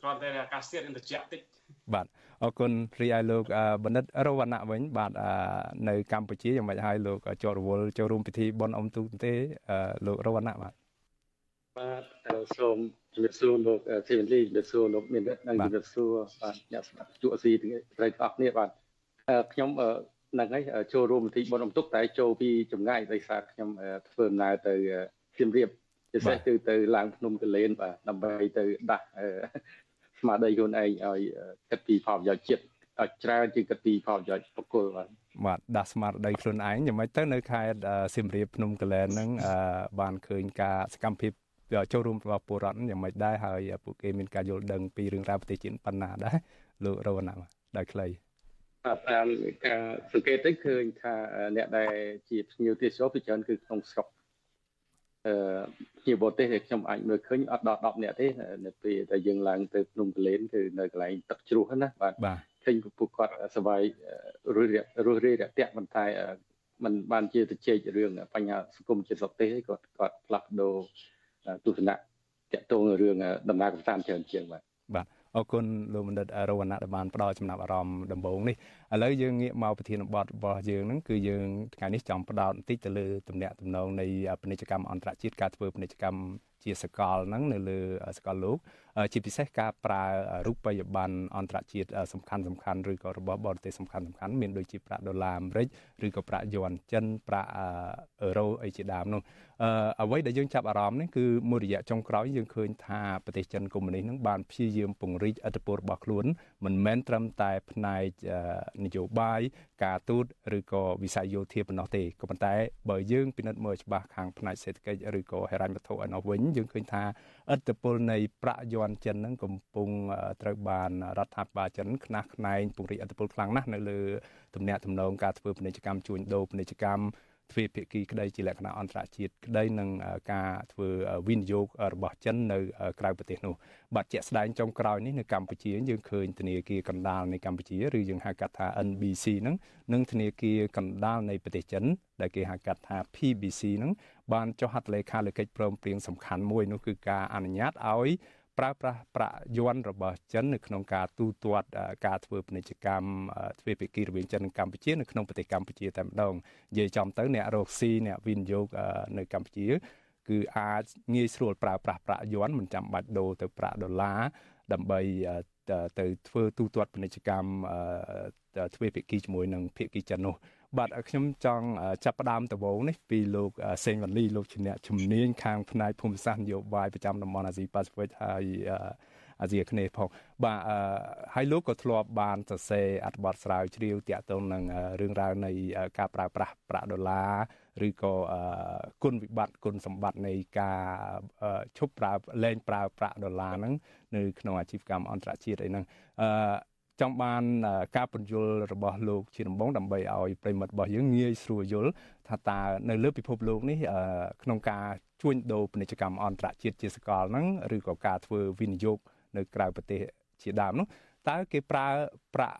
គ្រាន់តែអាកាសធាតុនឹងត្រជាក់តិចបាទអរគុណរីឯលោកបណ្ឌិតរវណ្ណៈវិញ បាទនៅកម្ពុជាយ៉ាងម៉េចហើយលោកចូលរវល់ចូលរួមពិធីបុណ្យអុំទូកទេ លោករវណ្ណៈបាទ បាទសូមជំរាបសួរលោកធីវិលីជំរាបសួរលោកមាននិងជំរាបសួរបាទអ្នកស្ដាប់ជួអស៊ីទាំងប្រិយអរគ្នាបាទខ្ញុំហ្នឹងហើយចូលរួមពិធីបុណ្យអុំទុកតែចូលពីចម្ងាយដោយសារខ្ញុំធ្វើដំណើរទៅសៀមរាបពិសេសគឺទៅឡើងភ្នំកលែនបាទដើម្បីទៅដាស់ស្មារតីខ្លួនឯងឲ្យគិតពីផលប្រយោជន៍ជាតិឲ្យច្រើនជាងគិតពីផលប្រយោជន៍បុគ្គលបាទបាទដាស់ស្មារតីខ្លួនឯងយ៉ាងម៉េចទៅនៅខេត្តសៀមរាបភ្នំកលែនហ្នឹងបានឃើញការសកម្មភាព ចូលរួមរបស់ពលរដ្ឋយ៉ាងម៉េចដែរហើយពួកគេមានការយល់ដឹងពីរឿងរ៉ាវប្រទេសជាតិប៉ុណ្ណាដែរលោករវណ្ណៈដោយខ្លីតាមការសង្កេតទៅឃើញថាអ្នកដែលជាភ្ញៀវទេសចរពីច្រើនគឺក្នុងស្រុកអឺភ្ញៀវបរទេសដែលខ្ញុំអាចមើលឃើញអត់ដល់10នាក់ទេនៅពេលដែលយើងឡើងទៅភ្នំកលែនគឺនៅកន្លែងទឹកជ្រោះណាបាទឃើញពួកគាត់សบายរស់រស់រាយរាក់ទាក់ប៉ុន្តែมันបានជាទៅជែករឿងបញ្ហាសង្គមជាតិសកទេសគាត់គាត់ផ្លាស់ប្ដូរ ទស្សនៈតកតងរឿងដំណើរកម្សាន្តច្រើនជាងបាទបាទអរគុណលោកបណ្ឌិតរវណ្ណៈដែលបានផ្ដល់ចំណាប់អារម្មណ៍ដំបូងនេះឥឡូវយើងងាកមកប្រធានបទរបស់យើងហ្នឹងគឺយើងថ្ងៃនេះចង់ផ្ដោតបន្តិចទៅលើទំនាក់ទំនងនៃពាណិជ្ជកម្មអន្តរជាតិការធ្វើពាណិជ្ជកម្ម ជាសកលហ្នឹងនៅលើសកលលោក ជាពិសេសការប្រើរូបិយប័ណ្ណអន្តរជាតិសំខាន់សំខាន់ឬក៏របស់បរទេសសំខាន់សំខាន់មានដូចជាប្រាក់ដុល្លារអាមេរិកឬក៏ប្រាក់យួនចិនប្រាក់អឺរ៉ូអីជាដើមនោះអ្វីដែលយើងចាប់អារម្មណ៍នេះគឺមួយរយៈចុងក្រោយយើងឃើញថាប្រទេសចិនកុម្មុយនីសនឹងបានព្យាយាមពង្រីកឥទ្ធិពលរបស់ខ្លួនមិនមែនត្រឹមតែផ្នែកនយោបាយ ការទូតឬក៏វិស័យយោធាប៉ុណ្ណោះទេក៏ប៉ុន្តែបើយើងពិនិត្យមើលច្បាស់ខាងផ្នែកសេដ្ឋកិច្ចឬក៏ហិរញ្ញវត្ថុឯនោះវិញយើងឃើញថាឥទ្ធិពលនៃប្រាក់យន់ចិននឹងកំពុងត្រូវបានរដ្ឋាភិបាលចិនខ្នះខ្នែងពង្រីកឥទ្ធិពលខ្លាំងណាស់នៅលើទំនាក់ទំនងការធ្វើពាណិជ្ជកម្មជួញដូរពាណិជ្ជកម្ម ទ្វេភាគីក្តីជាលក្ខណៈអន្តរជាតិក្តីនឹងការធ្វើវិនិយោគរបស់ចិននៅក្រៅប្រទេសនោះបាត់ជាក់ស្ដែងចុងក្រោយនេះនៅកម្ពុជាយើងឃើញធនាគារកណ្ដាលនៃកម្ពុជាឬយើងហៅកាត់ថា NBC ហ្នឹងនិងធនាគារកណ្ដាលនៃប្រទេសចិនដែលគេហៅកាត់ថា PBC ហ្នឹងបានចុះហត្ថលេខាលើកិច្ចព្រមព្រៀងសំខាន់មួយនោះគឺការអនុញ្ញាតឲ្យ ប្រើប្រាស់ប្រាក់យន់របស់ចិននៅក្នុងការទូទាត់ការធ្វើពាណិជ្ជកម្មទ្វេភាគីរវាងចិននិងកម្ពុជានៅក្នុងប្រទេសកម្ពុជាតែម្ដងនិយាយចំទៅអ្នករកស៊ីអ្នកវិនិយោគនៅកម្ពុជា គឺអាចងាយស្រួលប្រើប្រាស់ប្រាក់យន់មិនចាំបាច់ដូរទៅប្រាក់ដុល្លារដើម្បីទៅធ្វើទូទាត់ពាណិជ្ជកម្ម ទ្វេភាគីជាមួយនឹងភាគីចិននោះបាទខ្ញុំចង់ចាប់ផ្ដើមដំបូងនេះពីលោកសេងវ៉ាលីលោកជាអ្នកជំនាញខាងផ្នែកភូមិសាស្ត្រនយោបាយប្រចាំតំបន់អាស៊ីប៉ាស៊ីហ្វិកហើយអាស៊ីអាគ្នេយ៍ផងបាទហើយលោកក៏ធ្លាប់បានសរសេរអត្ថបទស្រាវជ្រាវទាក់ទងនឹងរឿងរ៉ាវនៃការប្រើប្រាស់ប្រាក់ដុល្លារឬក៏គុណវិបត្តិគុណសម្បត្តិនៃការឈប់ប្រើលែងប្រើប្រាក់ដុល្លារហ្នឹងនៅក្នុងអាជីវកម្មអន្តរជាតិអីហ្នឹងអឺ ចង់បានការពន្យល់របស់លោកជាដំបងដើម្បីឲ្យប្រិមិត្តរបស់យើងងាយស្រួលយល់ថាតើនៅលើពិភពលោកនេះក្នុងការជួញដូរពាណិជ្ជកម្មអន្តរជាតិជាសកលហ្នឹងឬក៏ការធ្វើវិនិយោគនៅក្រៅប្រទេសជាដើមនោះតើគេប្រើប្រាក់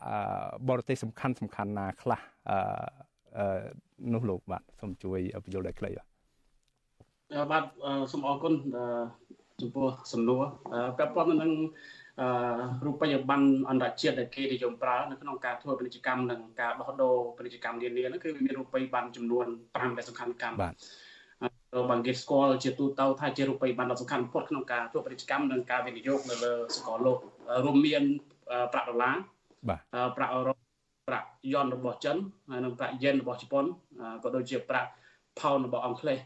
បរទេសសំខាន់សំខាន់ណាខ្លះអឺនោះលោកបាទសូមជួយបញ្យល់ដោយខ្លីបាទបាទសូមអរគុណចំពោះសំណួរពាក់ព័ន្ធនឹង រូបិយប័ណ្ណអន្តរជាតិដែលគេនិយមប្រើនៅក្នុងការធ្វើពាណិជ្ជកម្មនិងការដោះដូរពាណិជ្ជកម្មនានានោះគឺមានរូបិយប័ណ្ណចំនួន5ដែលសំខាន់កម្មបាទបានគេស្គាល់ជាទូទៅថាជារូបិយប័ណ្ណដ៏សំខាន់បំផុតក្នុងការធ្វើពាណិជ្ជកម្មនិងការវិនិយោគនៅលើសកលលោករួមមានប្រាក់ដុល្លារបាទប្រាក់អឺរ៉ុបប្រាក់យ៉នរបស់ចិនហើយនិងប្រាក់យេនរបស់ជប៉ុនក៏ដូចជាប្រាក់ផោនរបស់អង់គ្លេស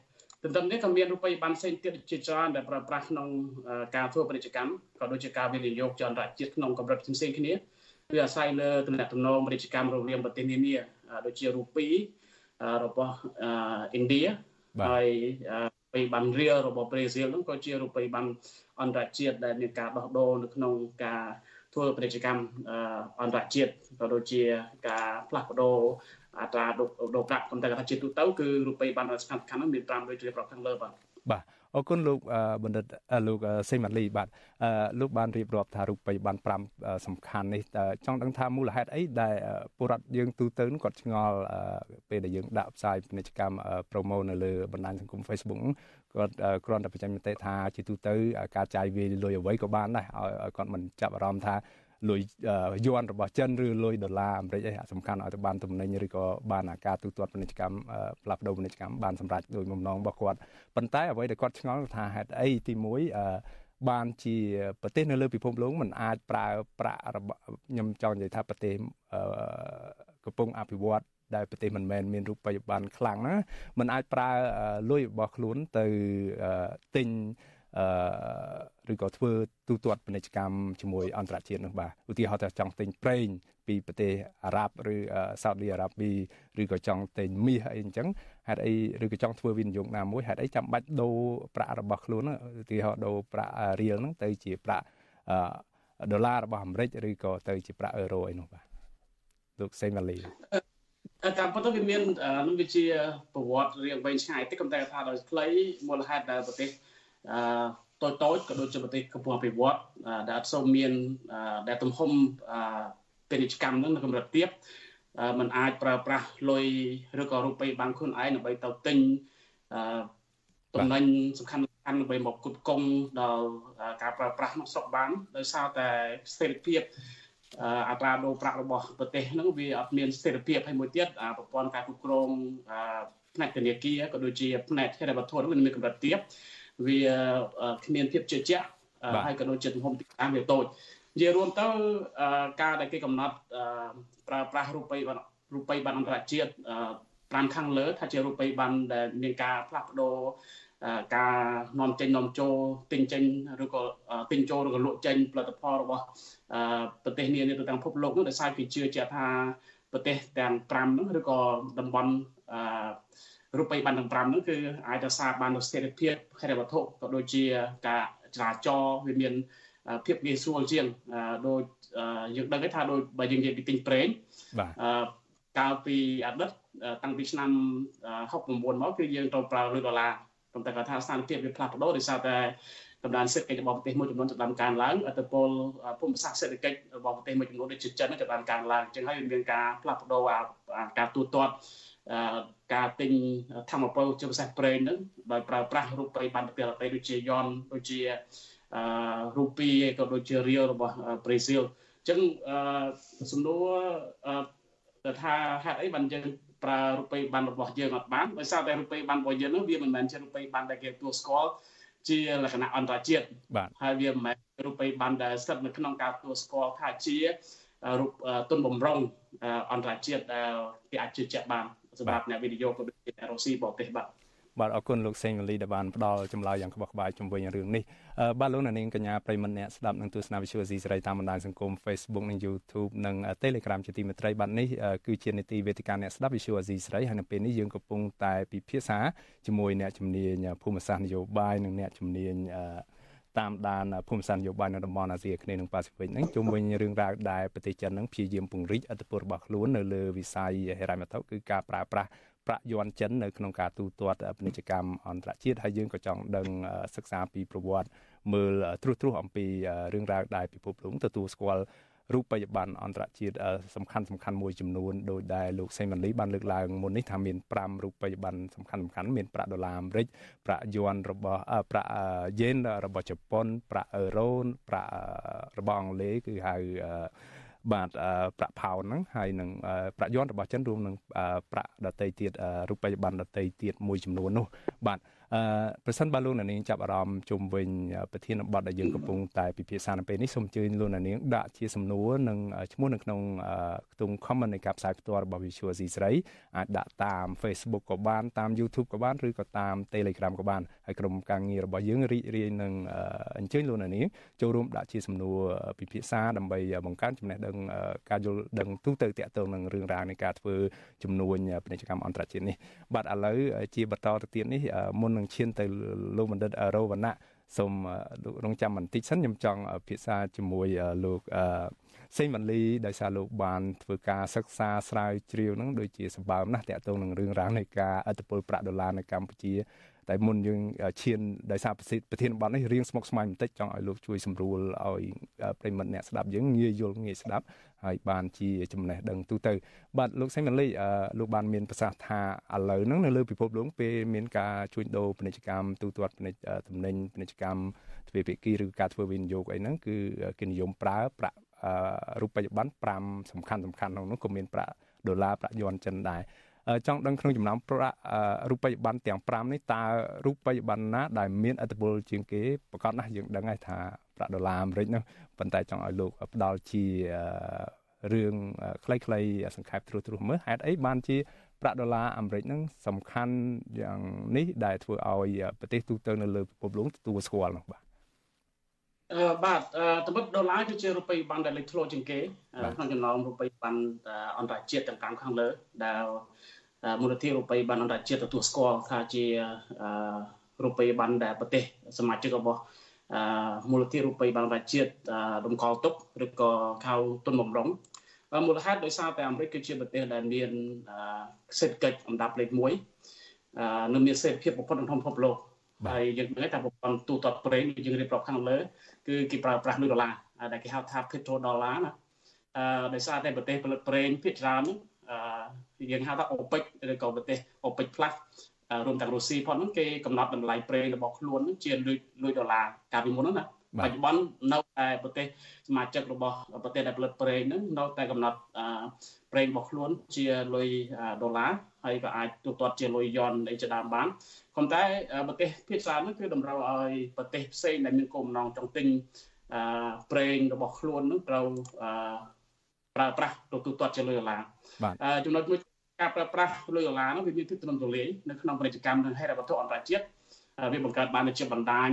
ទន្ទឹមនេះក៏មានរូបិយប័ណ្ណផ្សេងទៀតជាច្រើនដែលប្រើប្រាស់ក្នុងការធ្វើពាណិជ្ជកម្មក៏ដូចជាការវិនិយោគចលនាជាតិក្នុងកម្រិតផ្សេងៗគ្នាវាអាស្រ័យលើទំនាក់ទំនងពាណិជ្ជកម្មរវាងប្រទេសនានាដូចជារូពីរបស់ឥណ្ឌាហើយបីបានរៀលរបស់ប្រេស៊ីលហ្នឹងក៏ជារូបិយប័ណ្ណអន្តរជាតិដែលមានការដោះដូរនៅក្នុងការធ្វើពាណិជ្ជកម្មអន្តរជាតិក៏ដូចជាការផ្លាស់ប្ដូរ អត្រាដូរប្រាក់ប៉ុន្តែថាជាទូទៅគឺរូបិយប័ណ្ណសំខាន់ៗហ្នឹងមាន5ដូចរៀបរាប់ខាងលើបាទបាទអរគុណលោកបណ្ឌិតលោកសេម៉ាលីបាទលោកបានរៀបរាប់ថារូបិយប័ណ្ណ5សំខាន់នេះចង់ដឹងថាមូលហេតុអីដែលពលរដ្ឋយើងទូទៅគាត់ឆ្ងល់ពេលដែលយើងដាក់ផ្សាយពាណិជ្ជកម្មប្រូម៉ូនៅលើបណ្ដាញសង្គម Facebook គាត់គ្រាន់តែបញ្ចេញមតិថាជាទូទៅការចាយវាយលុយអ្វីក៏បានដែរឲ្យគាត់មិនចាប់អារម្មណ៍ថា លុយយួនរបស់ចិនឬលុយដុល្លារអាមេរិកអីសំខាន់ឲ្យទៅបានទំនិញឬក៏បានអាការទូទាត់ពាណិជ្ជកម្មផ្លាស់ប្ដូរពាណិជ្ជកម្មបានសម្រេចដោយបំណងរបស់គាត់ប៉ុន្តែអ្វីដែលគាត់ឆ្ងល់ថាហេតុអីទី1បានជាប្រទេសនៅលើពិភពលោកมันអាចប្រើប្រាក់របស់ខ្ញុំចង់និយាយថាប្រទេសកំពុងអភិវឌ្ឍដែលប្រទេសមិនមែនមានរូបិយប័ណ្ណខ្លាំងណាมันអាចប្រើលុយរបស់ខ្លួនទៅទិញអឺ ឬក៏ធ្វើទូទាត់ពាណិជ្ជកម្មជាមួយអន្តរជាតិនោះបាទឧទាហរណ៍ថាចង់ទិញប្រេងពីប្រទេសអារ៉ាប់ឬសោឌីអារ៉ាប៊ីឬក៏ចង់ទិញមាសអីអញ្ចឹងហេតុអីឬក៏ចង់ធ្វើវិនិយោគណាមួយហេតុអីចាំបាច់ដូរប្រាក់របស់ខ្លួនឧទាហរណ៍ដូរប្រាក់រៀលហ្នឹងទៅជាប្រាក់ដុល្លាររបស់អាមេរិកឬក៏ទៅជាប្រាក់អឺរ៉ូអីនោះបាទលោកសេម៉ាលីតាមពិតទៅវាមាននឹងវាជាប្រវត្តិរៀងវែងឆ្ងាយតិចក៏តែថាដោយខ្លីមូលហេតុដែលប្រទេស អឺតូចតូចក៏ដូចជាប្រទេសកំពុងអភិវឌ្ឍដែលអត់សូវមានដែលទំហំពាណិជ្ជកម្មនឹងនៅកម្រិតទាបมันអាចប្រើប្រាស់លុយឬក៏រូបិយប័ណ្ណខ្លួនឯងដើម្បីទៅទិញតំណែងសំខាន់សំខាន់ដើម្បីមកគុតគង់ដល់ការប្រើប្រាស់ក្នុងស្រុកបានដោយសារតែស្ថិរភាពអត្រាដូរប្រាក់របស់ប្រទេសហ្នឹងវាអត់មានស្ថិរភាពហើយមួយទៀតប្រព័ន្ធការគ្រប់គ្រងផ្នែកធនាគារក៏ដូចជាផ្នែកហិរញ្ញវត្ថុហ្នឹងមានកម្រិតទាប វាគ្មានភាពជឿជាក់ហើយក៏ដូចជាទំហំទីតាំងវាតូចនិយាយរួមទៅការដែលគេកំណត់ប្រើប្រាស់រូបិយប័ណ្ណរូបិយប័ណ្ណអន្តរជាតិ5ខាងលើថាជារូបិយប័ណ្ណដែលមានការផ្លាស់ប្ដូរការនាំចេញនាំចូលទិញចេញឬក៏ទិញចូលឬក៏លក់ចេញផលិតផលរបស់ប្រទេសនានាទៅទាំងពិភពលោកនោះដោយសារគេជឿជាក់ថាប្រទេសទាំង5នោះឬក៏តំបន់ រូបិយប័ណ្ណទាំង5នោះគឺអាចរក្សាបាននូវស្ថិរភាពហិរញ្ញវត្ថុក៏ដូចជាការចរាចរណ៍វាមានភាពងាយស្រួលជាងដូចយើងដឹងថាដូចបើយើងនិយាយពីទិញប្រេងបាទកាលពីអតីតតាំងពីឆ្នាំ69មកគឺយើងត្រូវប្រើលុយដុល្លារប៉ុន្តែគាត់ថាស្ថានភាពវាផ្លាស់ប្ដូរដោយសារតែកម្លាំងសេដ្ឋកិច្ចរបស់ប្រទេសមួយចំនួនចាប់បានកើនឡើងអត្តពលភូមិសាស្ត្រសេដ្ឋកិច្ចរបស់ប្រទេសមួយចំនួនដូចជាចិនចាប់បានកើនឡើងអញ្ចឹងហើយមានការផ្លាស់ប្ដូរការទូទាត់ ការទិញធម្មពលជាពិសេសប្រេងហ្នឹងដោយប្រើប្រាស់រូបិយប័ណ្ណប្រទេសអតីតដូចជាយ៉នដូចជាអឺរូពីក៏ដូចជារៀលរបស់ប្រេស៊ីលអញ្ចឹងអឺសំណួរទៅថាហេតុអីបានយើងប្រើរូបិយប័ណ្ណរបស់យើងអត់បានដោយសារតែរូបិយប័ណ្ណរបស់យើងនោះវាមិនមែនជារូបិយប័ណ្ណដែលគេទទួលស្គាល់ជាលក្ខណៈអន្តរជាតិហើយវាមិនមែនរូបិយប័ណ្ណដែលស្ថិតនៅក្នុងការទទួលស្គាល់ថាជារូបទុនបំរុងអន្តរជាតិដែលគេអាចជឿជាក់បាន សម្រាប់អ្នកវិនិយោគក៏ដូចជាអ្នករុស្ស៊ីបរទេសបាទបាទអរគុណលោកសេងម៉ាលីដែលបានផ្ដល់ចម្លើយយ៉ាងក្បោះក្បាយជុំវិញរឿងនេះបាទលោកនាងកញ្ញាប្រិមត្តអ្នកស្ដាប់នឹងទស្សនាវិទ្យុស៊ីសេរីតាមបណ្ដាញសង្គម Facebook និង YouTube និង Telegram ជាទីមេត្រីបាទនេះគឺជានីតិវេទិកាអ្នកស្ដាប់វិទ្យុស៊ីសេរីហើយនៅពេលនេះយើងកំពុងតែពិភាក្សាជាមួយអ្នកជំនាញភូមិសាស្ត្រនយោបាយនិងអ្នកជំនាញ តាមដានភូមិសាស្ត្រនយោបាយនៅតំបន់អាស៊ីអាគ្នេយ៍និងប៉ាស៊ីហ្វិកហ្នឹងជុំវិញរឿងរ៉ាវដែលប្រទេសចិនហ្នឹងព្យាយាមពង្រីកអធិបតេយ្យរបស់ខ្លួននៅលើវិស័យហិរញ្ញវត្ថុគឺការប្រើប្រាស់ប្រាក់យន់ចិននៅក្នុងការទូទាត់ពាណិជ្ជកម្មអន្តរជាតិហើយយើងក៏ចង់ដឹងសិក្សាពីប្រវត្តិមើលត្រួសត្រាសអំពីរឿងរ៉ាវដែលពិភពលោកទទួលស្គាល់ រូបិយប័ណ្ណអន្តរជាតិសំខាន់សំខាន់មួយចំនួនដោយដែលលោកសេម៉ាន់លីបានលើកឡើងមុននេះថាមាន5រូបិយប័ណ្ណសំខាន់សំខាន់មានប្រាក់ដុល្លារអាមេរិកប្រាក់យួនរបស់ប្រាក់យេនរបស់ជប៉ុន ប្រាក់អឺរ៉ូប្រាក់របស់អង់គ្លេសគឺហៅបាទប្រាក់ផោនហ្នឹងហើយនឹងប្រាក់យន់របស់ចិនរួមនឹងប្រាក់ដតីទៀតរូបិយប័ណ្ណដតីទៀតមួយចំនួននោះបាទ អឺប្រសិនបើលោកអ្នកនាងចាប់អារម្មណ៍ជុំវិញប្រធានបទដែលយើងកំពុងតែពិភាក្សានៅពេលនេះសូមអញ្ជើញលោកអ្នកនាងដាក់ជាសំណួរនិងឈ្មោះនៅក្នុងខ្ទង់ comment នៃការផ្សាយផ្ទាល់របស់ Visual C ស្រីអាចដាក់តាម Facebook ក៏បានតាម YouTube ក៏បានឬក៏តាម Telegram ក៏បានហើយក្រុមការងាររបស់យើងរីករាយនឹងអញ្ជើញលោកអ្នកនាងចូលរួមដាក់ជាសំណួរពិភាក្សាដើម្បីបង្កើនចំណេះដឹងការយល់ដឹងទូទៅតាក់ទងនឹងរឿងរ៉ាវនៃការធ្វើជំនួញពាណិជ្ជកម្មអន្តរជាតិនេះបាទឥឡូវជាបន្តទៅទៀតនេះមុននឹងឈានទៅលោកបណ្ឌិតរោវណ្ណៈសូមលោករងចាំបន្តិចសិនខ្ញុំចង់ពិភាក្សាជាមួយលោកសេងវ៉ាន់លីដោយសារលោកបានធ្វើការសិក្សាស្រាវជ្រាវនឹងដូចជាសម្បើមណាស់តាក់ទងនឹងរឿងរ៉ាវនៃការអត្តពលប្រាក់ដុល្លារនៅកម្ពុជា តែមុនយើងឈានដោយសារប្រធានបទនេះរៀងស្មុគស្មាញបន្តិចចង់ឲ្យលោកជួយសម្រួលឲ្យប្រិមិត្តអ្នកស្ដាប់យើងងាយយល់ងាយស្ដាប់ហើយបានជាចំណេះដឹងទូទៅ បាទលោកសេងម៉ាលីលោកបានមានប្រសាសន៍ថាឥឡូវហ្នឹងនៅលើពិភពលោកពេលមានការជួញដូរពាណិជ្ជកម្មទូទាត់ពាណិជ្ជទំនិញពាណិជ្ជកម្មទ្វេភាគីឬការធ្វើវិនិយោគអីហ្នឹងគឺគេនិយមប្រើប្រាក់រូបិយប័ណ្ណ5សំខាន់សំខាន់ក្នុងនោះក៏មានប្រាក់ដុល្លារប្រាក់យួនចិនដែរ ចង់ដឹងក្នុងចំណោមប្រាក់រូបិយប័ណ្ណទាំង5នេះតើរូបិយប័ណ្ណណាដែលមានអត្ថប្រយោជន៍ជាងគេប្រកាសណាស់យើងដឹងហើយថាប្រាក់ដុល្លារអាមេរិកនោះប៉ុន្តែចង់ឲ្យលោកផ្ដល់ជារឿងខ្លីៗសង្ខេបត្រួសត្រាសមើលហេតុអីបានជាប្រាក់ដុល្លារអាមេរិកហ្នឹងសំខាន់យ៉ាងនេះដែលធ្វើឲ្យប្រទេសទូទៅនៅលើពិភពលោកទទួលស្គាល់នោះបាទអឺបាទតម្រិតដុល្លារគឺជារូបិយប័ណ្ណដែលលេចធ្លោជាងគេក្នុងចំណោមរូបិយប័ណ្ណអន្តរជាតិទាំង5ខាងលើដែល មូលនិធិរូបិយប័ណ្ណអន្តរជាតិទទួលស្គាល់ថាជារូបិយប័ណ្ណដែលប្រទេសសមាជិករបស់មូលនិធិរូបិយប័ណ្ណអន្តរជាតិតម្កល់ទុកឬក៏ខៅទុនបំរុងមូលហេតុដោយសារតែអាមេរិកគឺជាប្រទេសដែលមានសេដ្ឋកិច្ចអណ្ដាប់លេខ1និងមានសេដ្ឋភាពបំផុតក្នុងពិភពលោកហើយយើងដឹងថាប្រព័ន្ធទូទាត់ប្រេងយើងរៀបរាប់ខាងលើគឺគេប្រើប្រាស់លុយដុល្លារដែលគេហៅថា petro dollar ណាអឺដោយសារតែប្រទេសផលិតប្រេងភាគច្រើនអឺ យើងហៅថា OPEC ឬក៏ប្រទេស OPEC Plus រួមទាំងរុស្ស៊ីផងហ្នឹងគេកំណត់តម្លៃប្រេងរបស់ខ្លួនជាលុយលុយដុល្លារកាលពីមុនហ្នឹងណាបច្ចុប្បន្ននៅតែប្រទេសសមាជិករបស់ប្រទេសដែលផលិតប្រេងហ្នឹងនៅតែកំណត់ប្រេងរបស់ខ្លួនជាលុយដុល្លារហើយក៏អាចទូទាត់ជាលុយយ៉នអីជាដើមបានប៉ុន្តែប្រទេសភាគច្រើនហ្នឹងគឺតម្រូវឲ្យប្រទេសផ្សេងដែលមានគោលបំណងចង់ទិញប្រេងរបស់ខ្លួនហ្នឹងត្រូវប្រើប្រាស់ទូទាត់ជាលុយដុល្លារចំណុចមួយ ការប្រើប្រាស់លុយដុល្លារហ្នឹងវាមានទិដ្ឋិទូលាយនៅក្នុងពាណិជ្ជកម្មនិងហិរញ្ញវត្ថុអន្តរជាតិវាបង្កើតបានជាបណ្ដាញ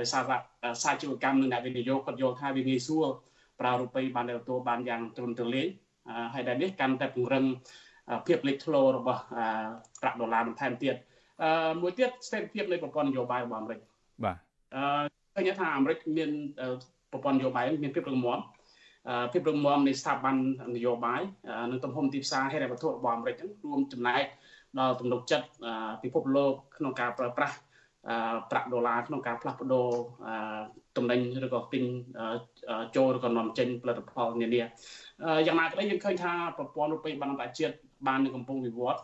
ដោយសារថាសាជីវកម្មនិងអ្នកវិនិយោគគាត់យល់ថាវាងាយស្រួលប្រើរូបិយបានទទួលបានយ៉ាងទូលំទូលាយហើយដែលនេះកាន់តែពង្រឹងភាពលេចធ្លោរបស់ប្រាក់ដុល្លារបន្ថែមទៀតមួយទៀតស្ថិរភាពនៃប្រព័ន្ធនយោបាយរបស់អាមេរិកបាទអឺឃើញថាអាមេរិកមានប្រព័ន្ធនយោបាយមានភាពរឹងមាំ ភាពរឹងមាំនៃស្ថាប័ននយោបាយនិងទំហំទីផ្សារហិរញ្ញវត្ថុរបស់អាមេរិករួមចំណែកដល់ទំនុកចិត្តពិភពលោកក្នុងការប្រើប្រាស់ប្រាក់ដុល្លារក្នុងការផ្លាស់ប្ដូរតំណែងឬក៏ទិញចូលឬក៏នាំចេញផលិតផលនានាយ៉ាងណាក្តីយើងឃើញថាប្រព័ន្ធរូបិយប័ណ្ណអន្តរជាតិបាននឹងកំពុងវិវត្ត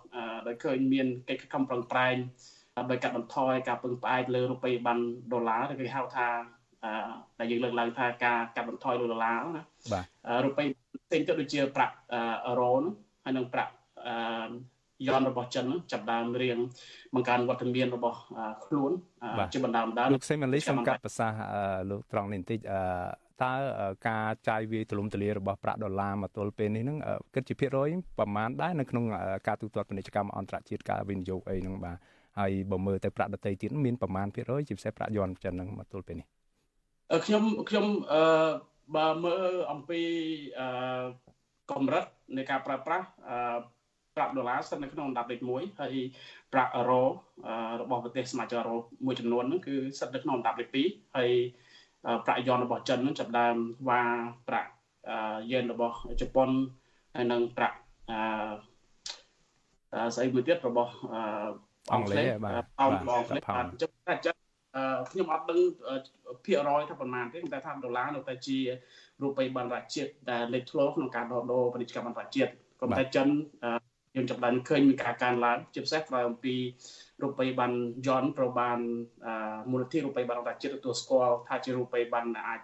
ដោយឃើញមានកិច្ចខំប្រឹងប្រែងដើម្បីកាត់បន្ថយការពឹងផ្អែកលើរូបិយប័ណ្ណដុល្លារឬគេហៅថា ដែលយើងលើកឡើងថាការកាត់បន្ថយលើដុល្លារណាបាទរូបិយផ្សេងទៀតដូចជាប្រាក់អឺរ៉ូហើយនិងប្រាក់យន់របស់ចិនចាប់ដើមរៀងបង្កើនវត្តមានរបស់ខ្លួនជាបណ្ដាបណ្ដាលោកសេម៉ាលីសំកាត់ប្រសាសន៍លោកត្រង់នេះបន្តិចតើការចាយវាយទលំទលារបស់ប្រាក់ដុល្លារមកទល់ពេលនេះហ្នឹងគិតជាភាគរយប្រមាណដែរនៅក្នុងការទូទាត់ពាណិជ្ជកម្មអន្តរជាតិការវិនិយោគអីហ្នឹងបាទហើយបើមើលទៅប្រាក់ដទៃទៀតមានប្រមាណភាគរយជាពិសេសប្រាក់យន់ចិនហ្នឹងមកទល់ពេលនេះ ខ្ញុំខ្ញុំអឺបើមើលអំពីអឺកម្រិតនៃការប្រើប្រាស់អឺប្រាក់ដុល្លារស្ថិតនៅក្នុងអណ្ដាប់លេខ1ហើយប្រាក់អឺរ៉ូរបស់ប្រទេសសមាជិកអឺរ៉ូមួយចំនួនហ្នឹងគឺស្ថិតនៅក្នុងអណ្ដាប់លេខ2ហើយប្រាក់យន់របស់ចិនហ្នឹងចាប់ដើមវ៉ាប្រាក់យេនរបស់ជប៉ុនហើយនិងប្រាក់អឺស្អីមួយទៀតរបស់អង់គ្លេសបាទអង់គ្លេសបាទចឹងតែចឹង ខ្ញុំអត់ដឹងភាគរយថាប៉ុន្មានទេតែថាដុល្លារនៅតែជារូបិយប័ណ្ណរដ្ឋជាតិដែលលេចធ្លោក្នុងការដោះដូរពាណិជ្ជកម្មអន្តរជាតិក៏តែចិនយើងចាប់បានឃើញមានការកើនឡើងជាពិសេសក្រោយអំពីរូបិយប័ណ្ណយន់ត្រូវបានមូលនិធិរូបិយប័ណ្ណអន្តរជាតិទទួលស្គាល់ថាជារូបិយប័ណ្ណអាច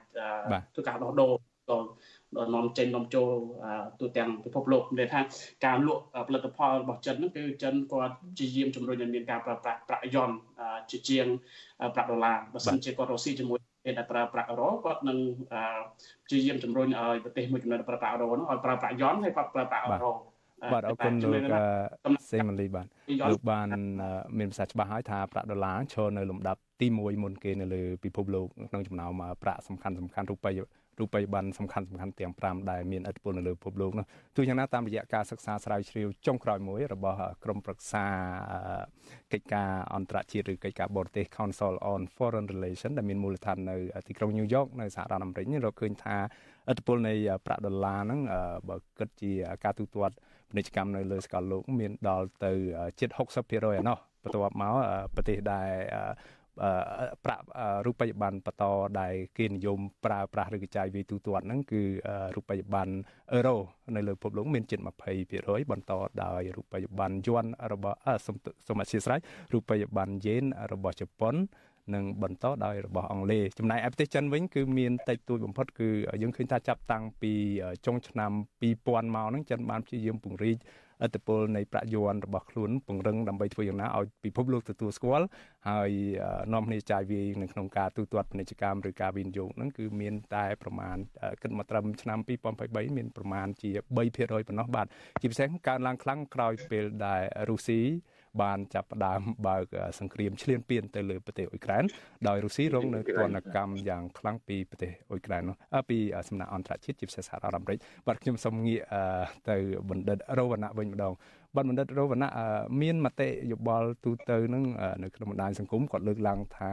ធ្វើការដោះដូរក៏ នាំចេញនាំចូលទូទាំងពិភពលោកនិយាយថាការលក់ផលិតផលរបស់ចិនហ្នឹងគឺចិនគាត់ជាយាមជំរុញឲ្យមានការប្រើប្រាស់ប្រាក់យន់ជាជាងប្រាក់ដុល្លារបើសិនជាគាត់រកស៊ីជាមួយគេដែលប្រើប្រាក់អឺរ៉ូគាត់នឹងជាយាមជំរុញឲ្យប្រទេសមួយចំនួនប្រើប្រាក់អឺរ៉ូហ្នឹងឲ្យប្រើប្រាក់យន់ហើយគាត់ប្រើប្រាក់អឺរ៉ូបាទអរគុណលោកសេម៉ាលីបាទលោកបានមានភាសាច្បាស់ហើយថាប្រាក់ដុល្លារឈរនៅលំដាប់ទី1មុនគេនៅលើពិភពលោកក្នុងចំណោមប្រាក់សំខាន់សំខាន់រូបិយ រូបិយប័ណ្ណសំខាន់សំខាន់ទាំង5ដែលមានឥទ្ធិពលនៅលើពិភពលោកនោះទោះយ៉ាងណាតាមរយៈការសិក្សាស្រាវជ្រាវចុងក្រោយមួយរបស់ក្រមប្រឹក្សាកិច្ចការអន្តរជាតិឬកិច្ចការបរទេស Council on Foreign Relations ដែលមានមូលដ្ឋាននៅទីក្រុង New York នៅសហរដ្ឋអាមេរិករកឃើញថាឥទ្ធិពលនៃប្រាក់ដុល្លារហ្នឹងបើគិតជាការទូទាត់ពាណិជ្ជកម្មនៅលើស្កលលោក មានដល់ទៅជិត60%ឯណោះបន្ទាប់មកប្រទេសដែល ប្រាក់រូបិយប័ណ្ណបន្តដែលគេនិយមប្រើប្រាស់ឬកចាយវាយទូទាត់ហ្នឹងគឺរូបិយប័ណ្ណអឺរ៉ូនៅលើពិភពលោកមានជិត20%បន្តដោយរូបិយប័ណ្ណយួនរបស់សូមអធិស្ឋានរូបិយប័ណ្ណយេនរបស់ជប៉ុននិងបន្តដោយរបស់អង់គ្លេសចំណែកឯប្រទេសចិនវិញគឺមានតិចតួចបំផុតគឺយើងឃើញថាចាប់តាំងពីចុងឆ្នាំ2000មកហ្នឹងចិនបានព្យាយាមពង្រីក ឥទ្ធិពលនៃប្រាក់យួនរបស់ខ្លួនពង្រឹងដើម្បីធ្វើយ៉ាងណាឲ្យពិភពលោកទទួលស្គាល់ហើយនាំគ្នាចាយវាយនៅក្នុងការទូទាត់ពាណិជ្ជកម្មឬការវិនិយោគហ្នឹងគឺមានតែប្រមាណគិតមកត្រឹមឆ្នាំ2023មានប្រមាណជា3%ប៉ុណ្ណោះបាទជាពិសេសកើនឡើងខ្លាំងក្រោយពេលដែលរុស្ស៊ី បានចាប់ផ្ដើមបើកសង្គ្រាមឈ្លានពានទៅលើប្រទេសអ៊ុយក្រែនដោយរុស្ស៊ីរងនៅទណ្ឌកម្មយ៉ាងខ្លាំងពីប្រទេសអ៊ុយក្រែននោះពីសំណាក់អន្តរជាតិជាពិសេសសហរដ្ឋអាមេរិកបាទខ្ញុំសូមងាកទៅបណ្ឌិតរវណ្ណៈវិញម្ដងបាទបណ្ឌិតរវណ្ណៈមានមតិយោបល់ទូទៅនឹងនៅក្នុងបណ្ដាញសង្គមគាត់លើកឡើងថា